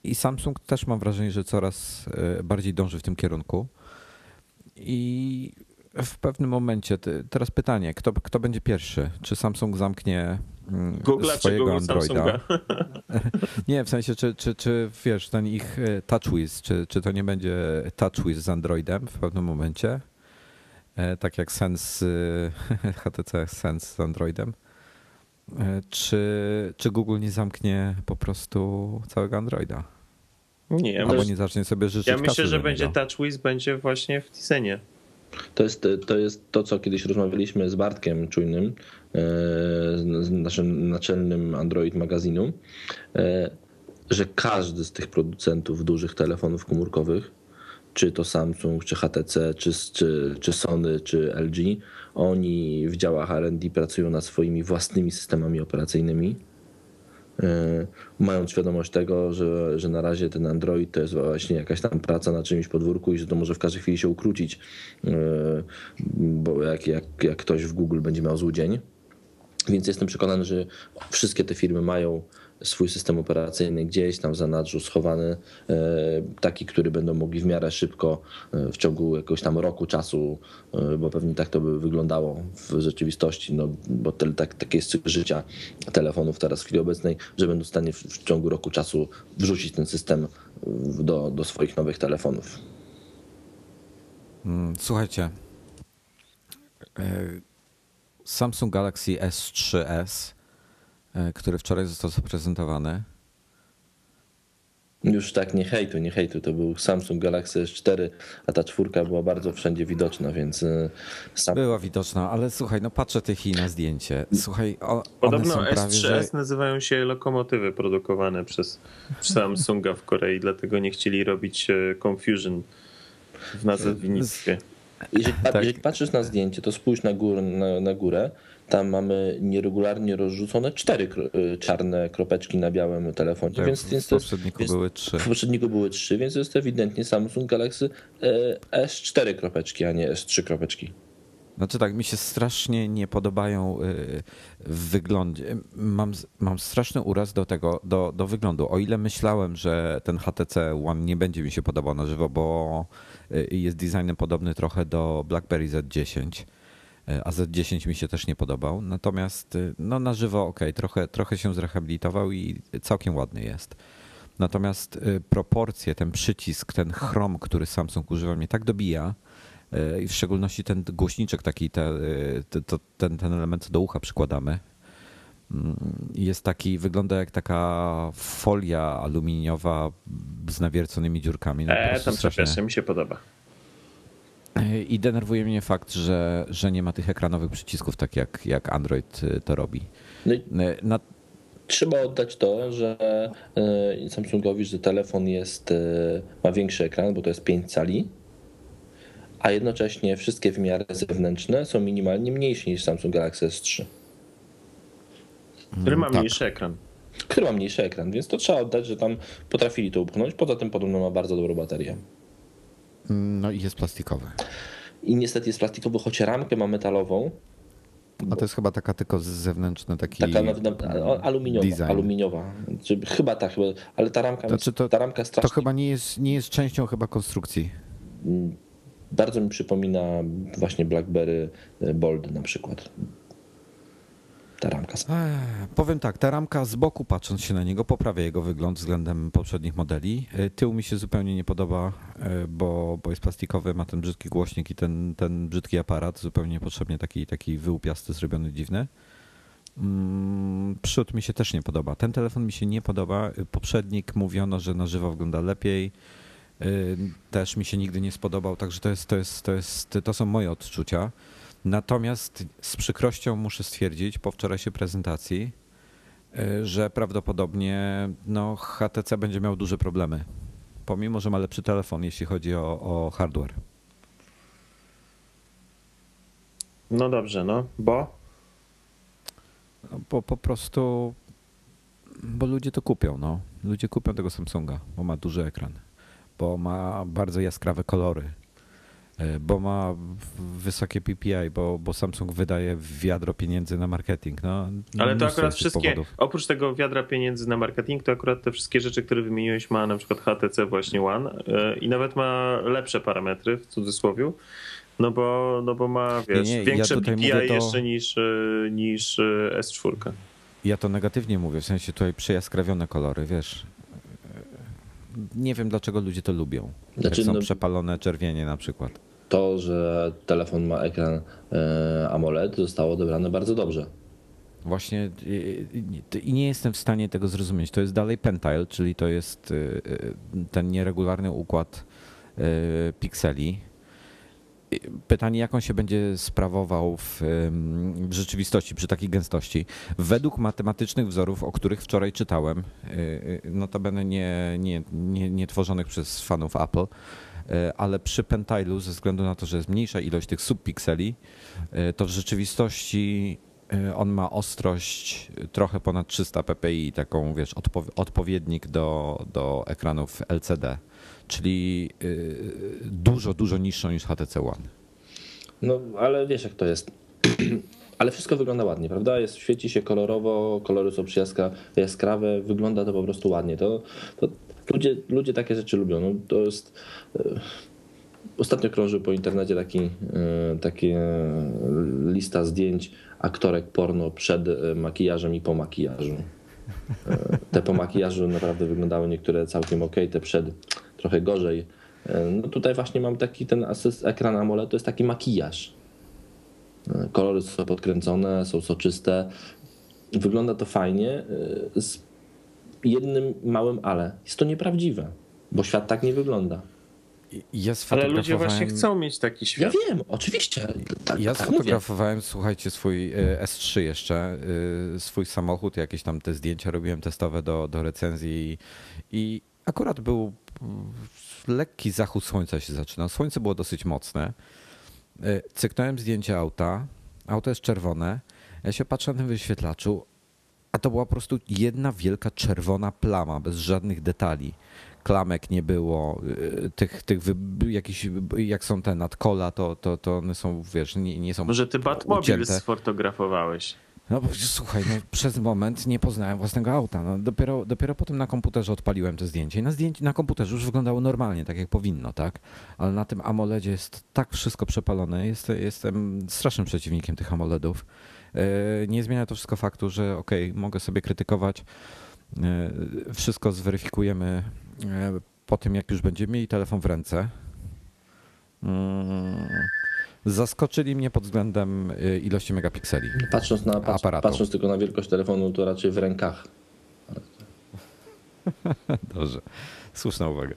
i Samsung też mam wrażenie, że coraz e, bardziej dąży w tym kierunku. I w pewnym momencie, teraz pytanie, kto, kto będzie pierwszy? Czy Samsung zamknie mm, Google swojego Google Androida? nie, w sensie, czy, czy, czy wiesz, ten ich e, TouchWiz, czy, czy to nie będzie TouchWiz z Androidem w pewnym momencie? E, tak jak Sense, HTC Sense z Androidem. Czy, czy Google nie zamknie po prostu całego Androida? Nie, Albo myśl, nie zacznie sobie życzyć Ja myślę, że będzie TouchWiz będzie właśnie w Tisenie. To jest, to jest to, co kiedyś rozmawialiśmy z Bartkiem Czujnym, e, z naszym naczelnym Android magazynu, e, że każdy z tych producentów dużych telefonów komórkowych, czy to Samsung, czy HTC, czy, czy, czy Sony, czy LG, oni w działach R&D pracują nad swoimi własnymi systemami operacyjnymi mając świadomość tego, że, że na razie ten Android to jest właśnie jakaś tam praca na czymś podwórku i że to może w każdej chwili się ukrócić, e, bo jak, jak, jak ktoś w Google będzie miał zły dzień. Więc jestem przekonany, że wszystkie te firmy mają swój system operacyjny gdzieś tam w zanadrzu schowany, e, taki, który będą mogli w miarę szybko e, w ciągu jakiegoś tam roku czasu, e, bo pewnie tak to by wyglądało w rzeczywistości, no bo te, tak, takie jest życia telefonów teraz w chwili obecnej, że będą w stanie w, w ciągu roku czasu wrzucić ten system do, do swoich nowych telefonów. Mm, słuchajcie, Samsung Galaxy S3s E, który wczoraj został zaprezentowany. Już tak nie hejtu, nie hejtu. To był Samsung Galaxy S4, a ta czwórka była bardzo wszędzie widoczna, więc. E, sam... Była widoczna, ale słuchaj, no patrzę tych i na zdjęcie. Słuchaj, o, Podobno one są prawie, S3S że... nazywają się lokomotywy produkowane przez Samsunga w Korei, dlatego nie chcieli robić e, confusion w nazewnictwie. Jeżeli, tak. jeżeli, patrzysz na zdjęcie, to spójrz na górę, na, na górę. Tam mamy nieregularnie rozrzucone cztery y, czarne kropeczki na białym telefonie. Tak, więc, więc w poprzedniku jest, były trzy. W poprzedniku były trzy, więc to jest ewidentnie Samsung Galaxy e, S4 kropeczki, a nie S3 kropeczki. Znaczy tak, mi się strasznie nie podobają y, w wyglądzie. Mam, mam straszny uraz do tego, do, do wyglądu. O ile myślałem, że ten HTC One nie będzie mi się podobał na żywo, bo y, jest designem podobny trochę do BlackBerry Z10, y, a Z10 mi się też nie podobał. Natomiast no na żywo ok, trochę, trochę się zrehabilitował i całkiem ładny jest. Natomiast proporcje, ten przycisk, ten chrom, który Samsung używa, mnie tak dobija, E, i w szczególności ten głośniczek taki, te, te, ten, ten element do ucha przykładamy. Mm, jest taki, wygląda jak taka folia aluminiowa z nawierconymi dziurkami. No, eee, tam strasznie mi się podoba. E, I denerwuje mnie fakt, że, że nie ma tych ekranowych przycisków, tak jak, jak Android e, to robi. No Na... Trzeba oddać to, że Samsungowi, że telefon jest, ma większy ekran, bo to jest 5 cali a jednocześnie wszystkie wymiary zewnętrzne są minimalnie mniejsze niż Samsung Galaxy S3. Który ma tak. mniejszy ekran. Który ma mniejszy ekran, więc to trzeba oddać, że tam potrafili to upchnąć. Poza tym podobno ma bardzo dobrą baterię. No i jest plastikowy. I niestety jest plastikowy, choć ramkę ma metalową. A to jest chyba taka tylko zewnętrzna, taki taka aluminiowa, design. aluminiowa. Chyba tak, ale ta ramka, znaczy to, ta ramka strasznie... To chyba nie jest, nie jest częścią chyba konstrukcji. Mm, bardzo mi przypomina właśnie BlackBerry e, Bold na przykład. Ta ramka. Eee, powiem tak, ta ramka z boku patrząc się na niego poprawia jego wygląd względem poprzednich modeli. E, tył mi się zupełnie nie podoba, e, bo, bo jest plastikowy, ma ten brzydki głośnik i ten, ten brzydki aparat, zupełnie niepotrzebnie taki, taki wyłupiasty, zrobiony dziwny. Mm, przód mi się też nie podoba. Ten telefon mi się nie podoba. Poprzednik mówiono, że na żywo wygląda lepiej. Też mi się nigdy nie spodobał, także to, jest, to, jest, to, jest, to są moje odczucia. Natomiast z przykrością muszę stwierdzić po wczorajszej prezentacji, y, że prawdopodobnie no, HTC będzie miał duże problemy. Pomimo, że ma lepszy telefon, jeśli chodzi o, o hardware. No dobrze, no, bo? No, bo po prostu, bo ludzie to kupią, no. Ludzie kupią tego Samsunga, bo ma duży ekran bo ma bardzo jaskrawe kolory, e, bo ma wysokie PPI, bo, bo Samsung wydaje wiadro pieniędzy na marketing. No, Ale to akurat wszystkie, powodów. oprócz tego wiadra pieniędzy na marketing, to akurat te wszystkie rzeczy, które wymieniłeś ma na przykład HTC właśnie One e, i nawet ma lepsze parametry w cudzysłowie. No bo, no bo ma wiesz, nie, nie, większe ja PPI to... jeszcze niż, e, niż S4. Ja to negatywnie mówię, w sensie tutaj przejaskrawione kolory, wiesz nie wiem dlaczego ludzie to lubią. Znaczy, są no, przepalone czerwienie na przykład. To, że telefon ma ekran e, AMOLED zostało odebrane bardzo dobrze. Właśnie i nie jestem w stanie tego zrozumieć. To jest dalej Pentile, czyli to jest e, e, ten nieregularny układ pikseli, Pytanie, jak on się będzie sprawował w, w, rzeczywistości przy takiej gęstości. Według matematycznych wzorów, o których wczoraj czytałem, notabene nie, nie, nie, nie tworzonych przez fanów Apple, ale przy Pentilu, ze względu na to, że jest mniejsza ilość tych subpikseli, to w rzeczywistości on ma ostrość trochę ponad 300 ppi, taką wiesz, odpowiednik do, do ekranów LCD czyli dużo, dużo niższą niż HTC One. No, ale wiesz jak to jest. Ale wszystko wygląda ładnie, prawda? Jest, świeci się kolorowo, kolory są jaskrawe, wygląda to po prostu ładnie. To, to ludzie, ludzie takie rzeczy lubią. No, to jest... Y, ostatnio krąży po internecie taki, y, taki lista zdjęć aktorek porno przed makijażem i po makijażu. Te po makijażu naprawdę wyglądały niektóre całkiem ok, te przed trochę gorzej. E, no tutaj właśnie mam taki ten ekran AMOLED, to jest taki makijaż. E, kolory są podkręcone, są soczyste. Wygląda to fajnie e, z jednym małym ale. Jest to nieprawdziwe, bo świat tak nie wygląda. Ja Ale ludzie właśnie chcą mieć taki świat. Ja wiem, oczywiście. Tak, ja tak sfotografowałem, mówię. słuchajcie, swój S3 jeszcze, swój samochód, jakieś tam te zdjęcia robiłem testowe do, do recenzji i akurat był lekki zachód słońca się zaczynał. Słońce było dosyć mocne. y, cyknąłem zdjęcie auta, auto jest czerwone, ja się patrzę na tym wyświetlaczu, a to była po prostu jedna wielka czerwona plama, bez żadnych detali. Klamek nie było, y, tych, tych wy, jakiś, jak są te nadkola, to, to, to one są, wiesz, nie, nie są Może ty Batmobile ucięte. sfotografowałeś. No bo słuchaj, no, przez moment nie poznałem własnego auta. No, dopiero, dopiero potem na komputerze odpaliłem to zdjęcie. I na zdjęciu na komputerze już wyglądało normalnie, tak jak powinno, tak? Ale na tym AMOLEDzie jest tak wszystko przepalone. Jest, jestem strasznym przeciwnikiem tych AMOLEDów. E, nie zmienia to wszystko faktu, że okej, okay, mogę sobie krytykować. E, wszystko zweryfikujemy e, po tym, jak już będziemy mieli telefon w ręce. Mm. Zaskoczyli mnie pod względem y, ilości megapikseli. Patrząc, na, patrz, patrząc tylko na wielkość telefonu, to raczej w rękach. Dobrze, słuszna uwaga.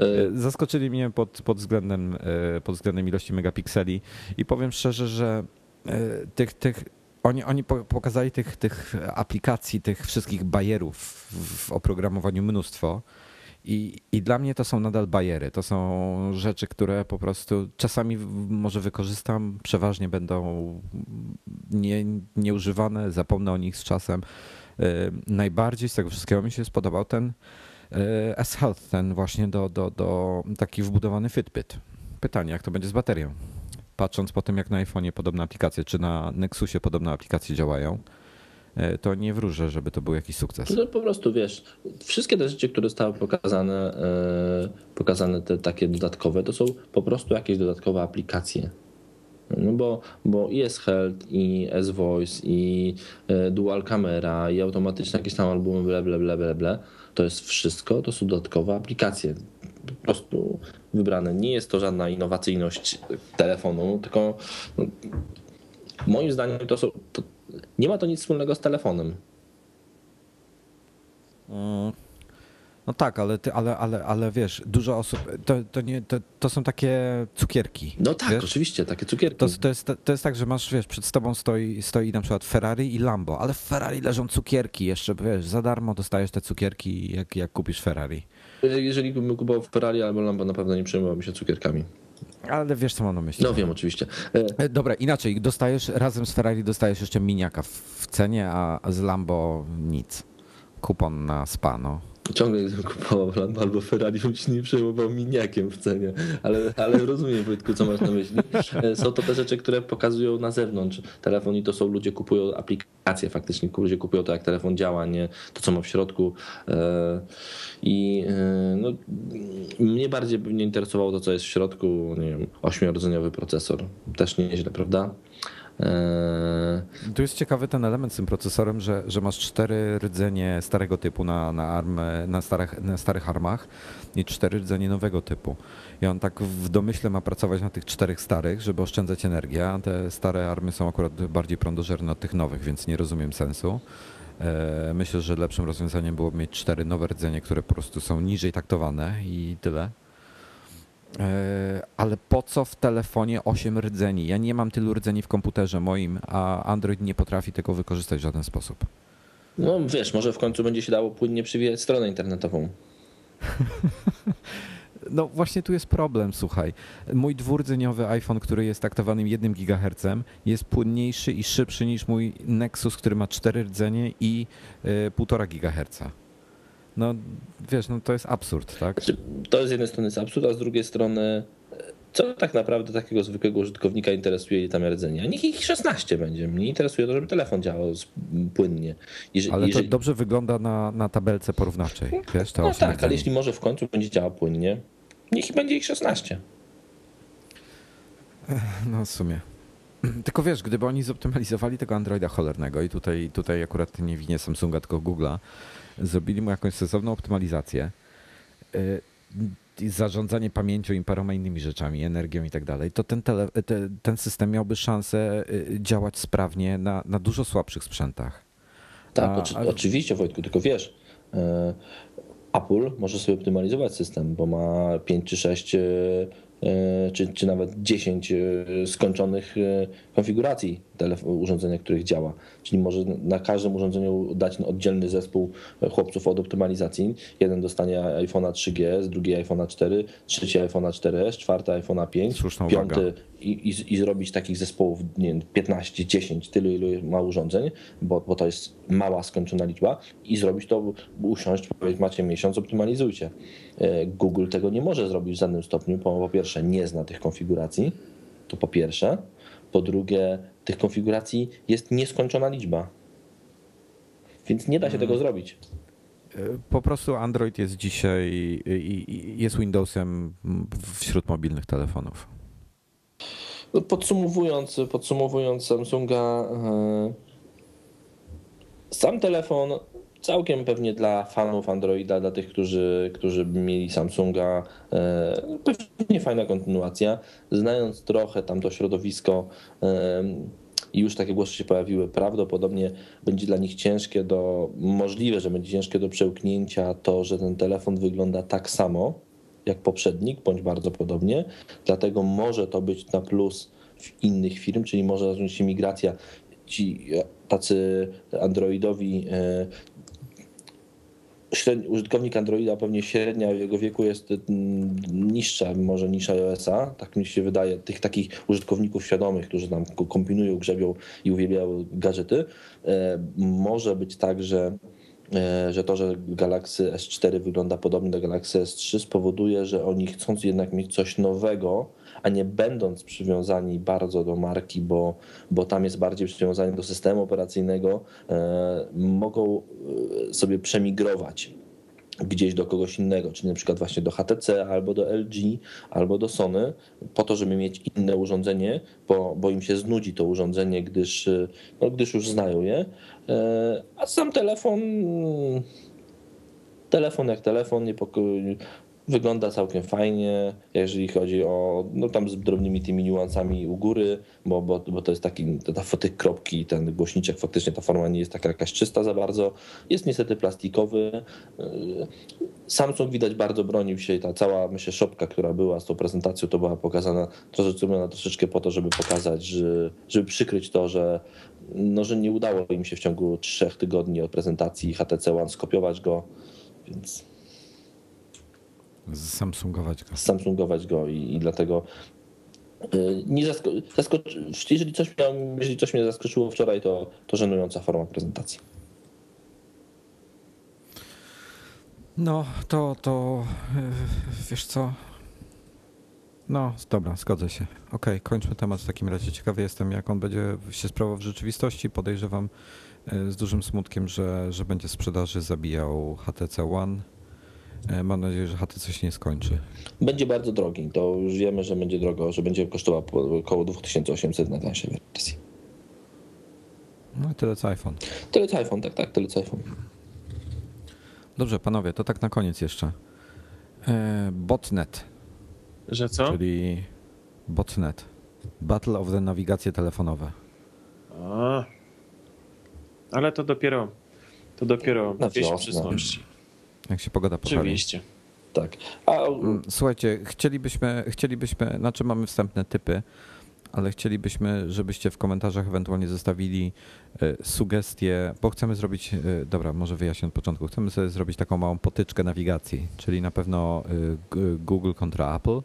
E, y, zaskoczyli mnie pod, pod, względem, y, pod względem ilości megapikseli i powiem szczerze, że tych, tych, oni, oni pokazali tych, tych aplikacji, tych wszystkich bajerów w oprogramowaniu mnóstwo i, I dla mnie to są nadal bajery. To są rzeczy, które po prostu czasami może wykorzystam, przeważnie będą nie, nieużywane, zapomnę o nich z czasem. E, najbardziej z tego wszystkiego mi się spodobał ten e, S-Health, ten właśnie do, do, do taki wbudowany Fitbit. Pytanie, jak to będzie z baterią? Patrząc po tym, jak na iPhone'ie podobne aplikacje, czy na Nexusie podobne aplikacje działają, to nie wróżę, żeby to był jakiś sukces. No po prostu wiesz, wszystkie te rzeczy, które zostały pokazane, e, pokazane te takie dodatkowe, to są po prostu jakieś dodatkowe aplikacje. No bo, bo i S-Health, i S-Voice, i e, Dual Camera, i automatyczne jakieś tam albumy, ble, ble, ble, ble, ble, to jest wszystko, to są dodatkowe aplikacje. Po prostu wybrane. Nie jest to żadna innowacyjność telefonu, tylko no, moim zdaniem to są, to, nie ma to nic wspólnego z telefonem. Mm. No tak, ale, ty, ale, ale, ale wiesz, dużo osób, to, to, nie, to, to są takie cukierki. No tak, wiesz? oczywiście, takie cukierki. To, to, jest, to jest tak, że masz, wiesz, przed tobą stoi, stoi na przykład Ferrari i Lambo, ale w Ferrari leżą cukierki jeszcze, wiesz, za darmo dostajesz te cukierki, jak, jak kupisz Ferrari. Jeżeli bym kupował Ferrari albo Lambo, na pewno nie przejmowałbym się cukierkami. Ale wiesz, co mam na myśli. No wiem, oczywiście. E, dobra, inaczej, dostajesz razem z Ferrari dostajesz jeszcze miniaka w cenie, a z Lambo nic. Kupon na spa, no. Ciągle gdybym kupował Lambo albo Ferrari, bym się nie przejmował miniakiem w cenie, ale, ale rozumiem Wojtku, co masz na myśli. E, są to te rzeczy, które pokazują na zewnątrz. Telefon i to są ludzie kupują aplikacje faktycznie, ludzie kupują to jak telefon działa, nie to co ma w środku. E, i e, no, mnie bardziej mnie interesowało to co jest w środku, nie wiem, ośmiordzeniowy procesor, też nieźle, prawda? Eee, tu jest ciekawy ten element z tym procesorem, że, że masz cztery rdzenie starego typu na, na, arm, na, starych, na starych armach i cztery rdzenie nowego typu. I on tak w domyśle ma pracować na tych czterech starych, żeby oszczędzać energię, a te stare army są akurat bardziej prądożerne od tych nowych, więc nie rozumiem sensu. Eee, myślę, że lepszym rozwiązaniem byłoby mieć cztery nowe rdzenie, które po prostu są niżej taktowane i tyle. E, ale po co w telefonie 8 rdzeni? Ja nie mam tylu rdzeni w komputerze moim, a Android nie potrafi tego wykorzystać w żaden sposób. No wiesz, może w końcu będzie się dało płynnie przywijać stronę internetową. No właśnie tu jest problem, słuchaj. Mój dwurdzeniowy iPhone, który jest taktowany 1 GHz, jest płynniejszy i szybszy niż mój Nexus, który ma 4 rdzenie i 1,5 GHz no wiesz, no to jest absurd, tak? Znaczy, to z jednej strony jest absurd, a z drugiej strony co tak naprawdę takiego zwykłego użytkownika interesuje tam rdzenia? Niech ich 16 będzie. Mnie interesuje to, żeby telefon działał płynnie. Jeżeli, ale to jeżeli... dobrze wygląda na, na tabelce porównawczej. Wiesz, no tak, rdzeni. ale jeśli może w końcu będzie działał płynnie, niech będzie ich 16. No w sumie. Tylko wiesz, gdyby oni zoptymalizowali tego Androida cholernego i tutaj, tutaj akurat nie winię Samsunga, tylko Google'a, zrobili mu jakąś sensowną optymalizację, y, zarządzanie pamięcią i paroma innymi rzeczami, energią i tak dalej, to ten, tele, te, ten system miałby szansę y, działać sprawnie na, na dużo słabszych sprzętach. Tak, A, oczy, ale... oczywiście Wojtku, tylko wiesz, y, Apple może sobie optymalizować system, bo ma 5 czy 6 czy, czy nawet 10 skończonych konfiguracji urządzenia, których działa. Czyli może na każdym urządzeniu dać oddzielny zespół chłopców od optymalizacji. Jeden dostanie iPhone'a 3GS, drugi iPhone'a 4, trzeci iPhone'a 4S, czwarty iPhone'a 5, Słuszna piąty uwaga. i, i, i zrobić takich zespołów nie wiem, 15, 10, tylu ilu ma urządzeń, bo, bo to jest mała skończona liczba i zrobić to, usiąść, powiedzieć macie miesiąc, optymalizujcie. Google tego nie może zrobić w żadnym stopniu, bo po pierwsze nie zna tych konfiguracji, to po pierwsze, po drugie tych konfiguracji jest nieskończona liczba. Więc nie da się tego zrobić. Po prostu Android jest dzisiaj jest Windowsem wśród mobilnych telefonów. No, podsumowując, podsumowując Samsunga, sam telefon całkiem pewnie dla fanów Androida, dla tych, którzy, którzy mieli Samsunga, pewnie fajna kontynuacja. Znając trochę tam to środowisko i już takie głosy się pojawiły, prawdopodobnie będzie dla nich ciężkie do, możliwe, że będzie ciężkie do przełknięcia to, że ten telefon wygląda tak samo jak poprzednik, bądź bardzo podobnie, dlatego może to być na plus innych firm, czyli może zacząć się migracja. Ci tacy androidowi średni, użytkownik Androida, pewnie średnia jego wieku jest niższa może niż iOS-a, tak mi się wydaje, tych takich użytkowników świadomych, którzy tam kombinują, grzebią i uwielbiają gadżety. Może być tak, że że to, że Galaxy S4 wygląda podobnie do Galaxy S3 spowoduje, że oni chcąc jednak mieć coś nowego, a nie będąc przywiązani bardzo do marki, bo, bo tam jest bardziej przywiązani do systemu operacyjnego, e, mogą sobie przemigrować gdzieś do kogoś innego, czyli na przykład właśnie do HTC albo do LG albo do Sony, po to, żeby mieć inne urządzenie, bo, bo im się znudzi to urządzenie, gdyż, no, gdyż już znają je. A sam telefon, telefon jak telefon, niepokoi, wygląda całkiem fajnie, jeżeli chodzi o, no tam z drobnymi tymi niuansami u góry, bo, bo, bo to jest taki, ta fotyk kropki, ten głośniczek, faktycznie ta forma nie jest taka jakaś czysta za bardzo, jest niestety plastikowy. Samsung widać bardzo bronił się i ta cała, myślę, szopka, która była z tą prezentacją, to była pokazana troszeczkę, troszeczkę po to, żeby pokazać, że, żeby przykryć to, że no, że nie udało im się w ciągu trzech tygodni od prezentacji HTC One skopiować go, więc Samsungować go. Samsungować go i, i dlatego nie zasko- zaskoczy, jeżeli, coś mnie, jeżeli coś mnie zaskoczyło wczoraj, to, to żenująca forma prezentacji. No, to, to wiesz co? No, dobra, zgodzę się. Okej, okay, kończmy temat w takim razie. Ciekawy jestem, jak on będzie się sprawował w rzeczywistości. Podejrzewam z dużym smutkiem, że, że będzie sprzedaży zabijał HTC One. Mam nadzieję, że HTC się nie skończy. Będzie bardzo drogi. To już wiemy, że będzie drogo, że będzie kosztował około 2800 na naszej wersji. No i tyle co iPhone. Tyle co iPhone, tak, tak, tyle co iPhone. Dobrze, panowie, to tak na koniec jeszcze. Botnet. Że co? Czyli botnet. Battle of the nawigacje telefonowe. A, ale to dopiero to dopiero Na wiosnę. przyszłości. Jak się pogoda poprawi. Oczywiście. Tak. A Słuchajcie, chcielibyśmy, chcielibyśmy, znaczy mamy wstępne typy, ale chcielibyśmy, żebyście w komentarzach ewentualnie zostawili e, sugestie, bo chcemy zrobić, e, dobra, może wyjaśnię od początku, chcemy sobie zrobić taką małą potyczkę nawigacji, czyli na pewno e, Google kontra Apple,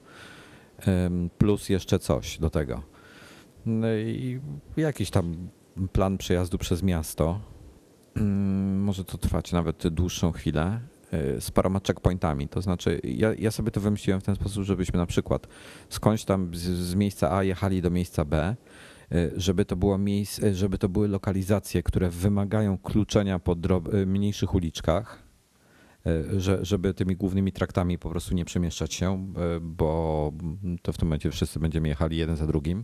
plus jeszcze coś do tego. No i jakiś tam plan przejazdu przez miasto. Mm, Może to trwać nawet dłuższą chwilę z paroma checkpointami. To znaczy, ja, ja sobie to wymyśliłem w ten sposób, żebyśmy na przykład skądś tam z, z miejsca A jechali do miejsca B, y, żeby to, było miejsce, żeby to były lokalizacje, które wymagają kluczenia po y, mniejszych uliczkach, że, żeby tymi głównymi traktami po prostu nie przemieszczać się, bo to w tym momencie wszyscy będziemy jechali jeden za drugim.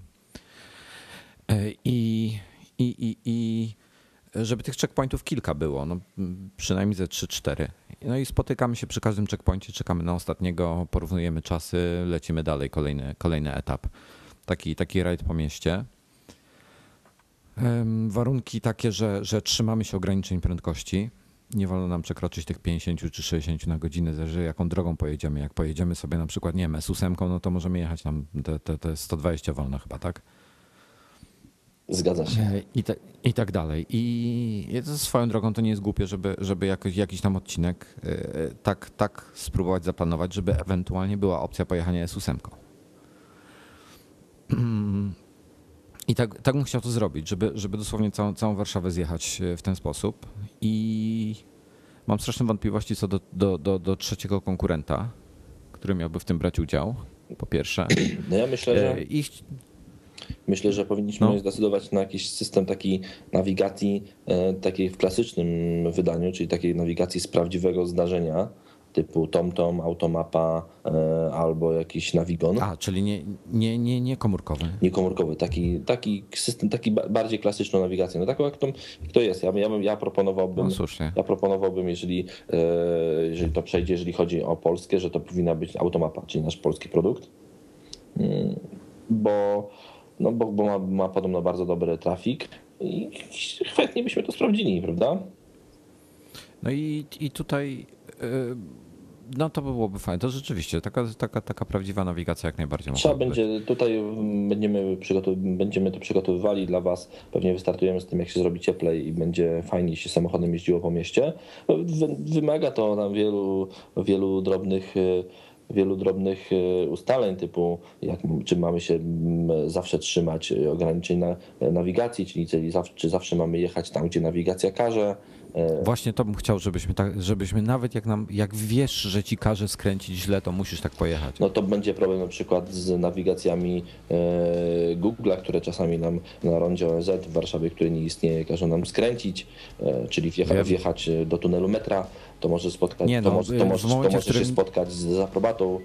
I, i, i, i żeby tych checkpointów kilka było, no, przynajmniej ze 3-4. No i spotykamy się przy każdym checkpoincie, czekamy na ostatniego, porównujemy czasy, lecimy dalej, kolejny, kolejny etap. Taki, taki rajd po mieście. Warunki takie, że, że trzymamy się ograniczeń prędkości. nie wolno nam przekroczyć tych 50 czy 60 na godzinę, zależy jaką drogą pojedziemy. Jak pojedziemy sobie na przykład, nie wiem, S8, no to możemy jechać tam te, te, te 120 wolno chyba, tak? Zgadza się. I, te, I tak dalej. I swoją drogą to nie jest głupie, żeby, żeby jakoś, jakiś tam odcinek tak, tak spróbować zaplanować, żeby ewentualnie była opcja pojechania S8. I tak, tak bym chciał to zrobić, żeby, żeby dosłownie całą, całą Warszawę zjechać w ten sposób. I mam straszne wątpliwości co do, do, do, do trzeciego konkurenta, który miałby w tym brać udział, po pierwsze. No ja myślę, że... I... Myślę, że powinniśmy no. zdecydować na jakiś system takiej nawigacji, e, takiej w klasycznym wydaniu, czyli takiej nawigacji z prawdziwego zdarzenia, typu TomTom, Automapa e, albo jakiś Navigon. A, czyli nie, nie, nie, nie komórkowy. Nie komórkowy, taki, taki system, taki bardziej klasyczną nawigację. No taką jak to, jak to jest. Ja, ja, ja proponowałbym, no, ja proponowałbym, jeżeli, e, jeżeli to przejdzie, jeżeli chodzi o Polskę, że to powinna być Automapa, czyli nasz polski produkt. Mm, bo, no bo, bo ma, ma podobno bardzo dobry trafik i chętnie byśmy to sprawdzili, prawda? No i, i tutaj no to byłoby fajne. To rzeczywiście taka, taka, taka prawdziwa nawigacja jak najbardziej Trzeba będzie, być. tutaj będziemy, przygotow- będziemy to przygotowywali dla Was. Pewnie wystartujemy z tym, jak się zrobi cieplej i będzie fajnie się samochodem jeździło po mieście. Wymaga to nam wielu, wielu drobnych wielu drobnych ustaleń typu jak, czy mamy się zawsze trzymać ograniczeń na nawigacji, czyli czy zawsze mamy jechać tam, gdzie nawigacja każe, E, Właśnie to bym chciał, żebyśmy, tak, żebyśmy nawet jak, nam, jak wiesz, że ci każe skręcić źle, to musisz tak pojechać. No to będzie problem na przykład z nawigacjami e, Google'a, które czasami nam na rondzie ONZ w Warszawie, który nie istnieje, każą nam skręcić, e, czyli wjechać, wjechać do tunelu metra, to może spotkać, nie, no, to, może, to, możesz, momencie, to możesz się spotkać z aprobatą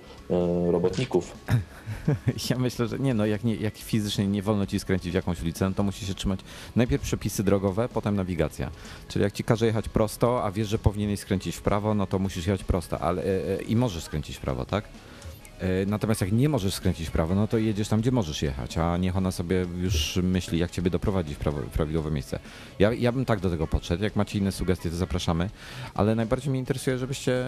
robotników. Ja myślę, że nie, no jak, nie, jak fizycznie nie wolno ci skręcić w jakąś ulicę, no to musisz się trzymać najpierw przepisy drogowe, potem nawigacja. Czyli jak ci każe jechać prosto, a wiesz, że powinieneś skręcić w prawo, no to musisz jechać prosto, ale e, e, i możesz skręcić w prawo, tak? E, natomiast jak nie możesz skręcić w prawo, no to jedziesz tam, gdzie możesz jechać, a niech ona sobie już myśli, jak ciebie doprowadzi w prawo, prawidłowe miejsce. Ja, ja bym tak do tego podszedł. Jak macie inne sugestie, to zapraszamy, ale najbardziej mnie interesuje, żebyście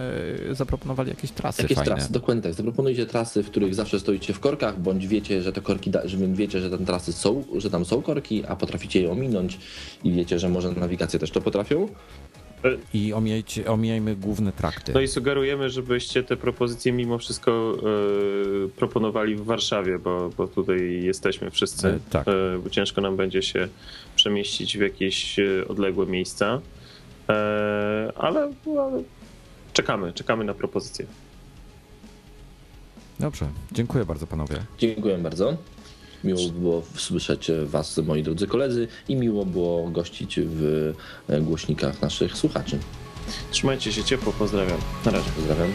zaproponowali jakieś trasy Jakieś fajne. trasy, dokładnie tak. Zaproponujcie trasy, w których zawsze stoicie w korkach, bądź wiecie, że te korki, że wiecie, że tam trasy są, że tam są korki, a potraficie je ominąć i wiecie, że może nawigacje też to potrafią. I omijajcie, omijajmy główne trakty. No i sugerujemy, żebyście te propozycje mimo wszystko e, proponowali w Warszawie, bo, bo tutaj jesteśmy wszyscy. E, tak. E, bo ciężko nam będzie się przemieścić w jakieś e, odległe miejsca. Ale, ale czekamy, czekamy na propozycje. Dobrze, dziękuję bardzo panowie. Dziękuję bardzo. Miło było słyszeć Was, moi drodzy koledzy, i miło było gościć w głośnikach naszych słuchaczy. Trzymajcie się ciepło, pozdrawiam. Na razie. Pozdrawiam.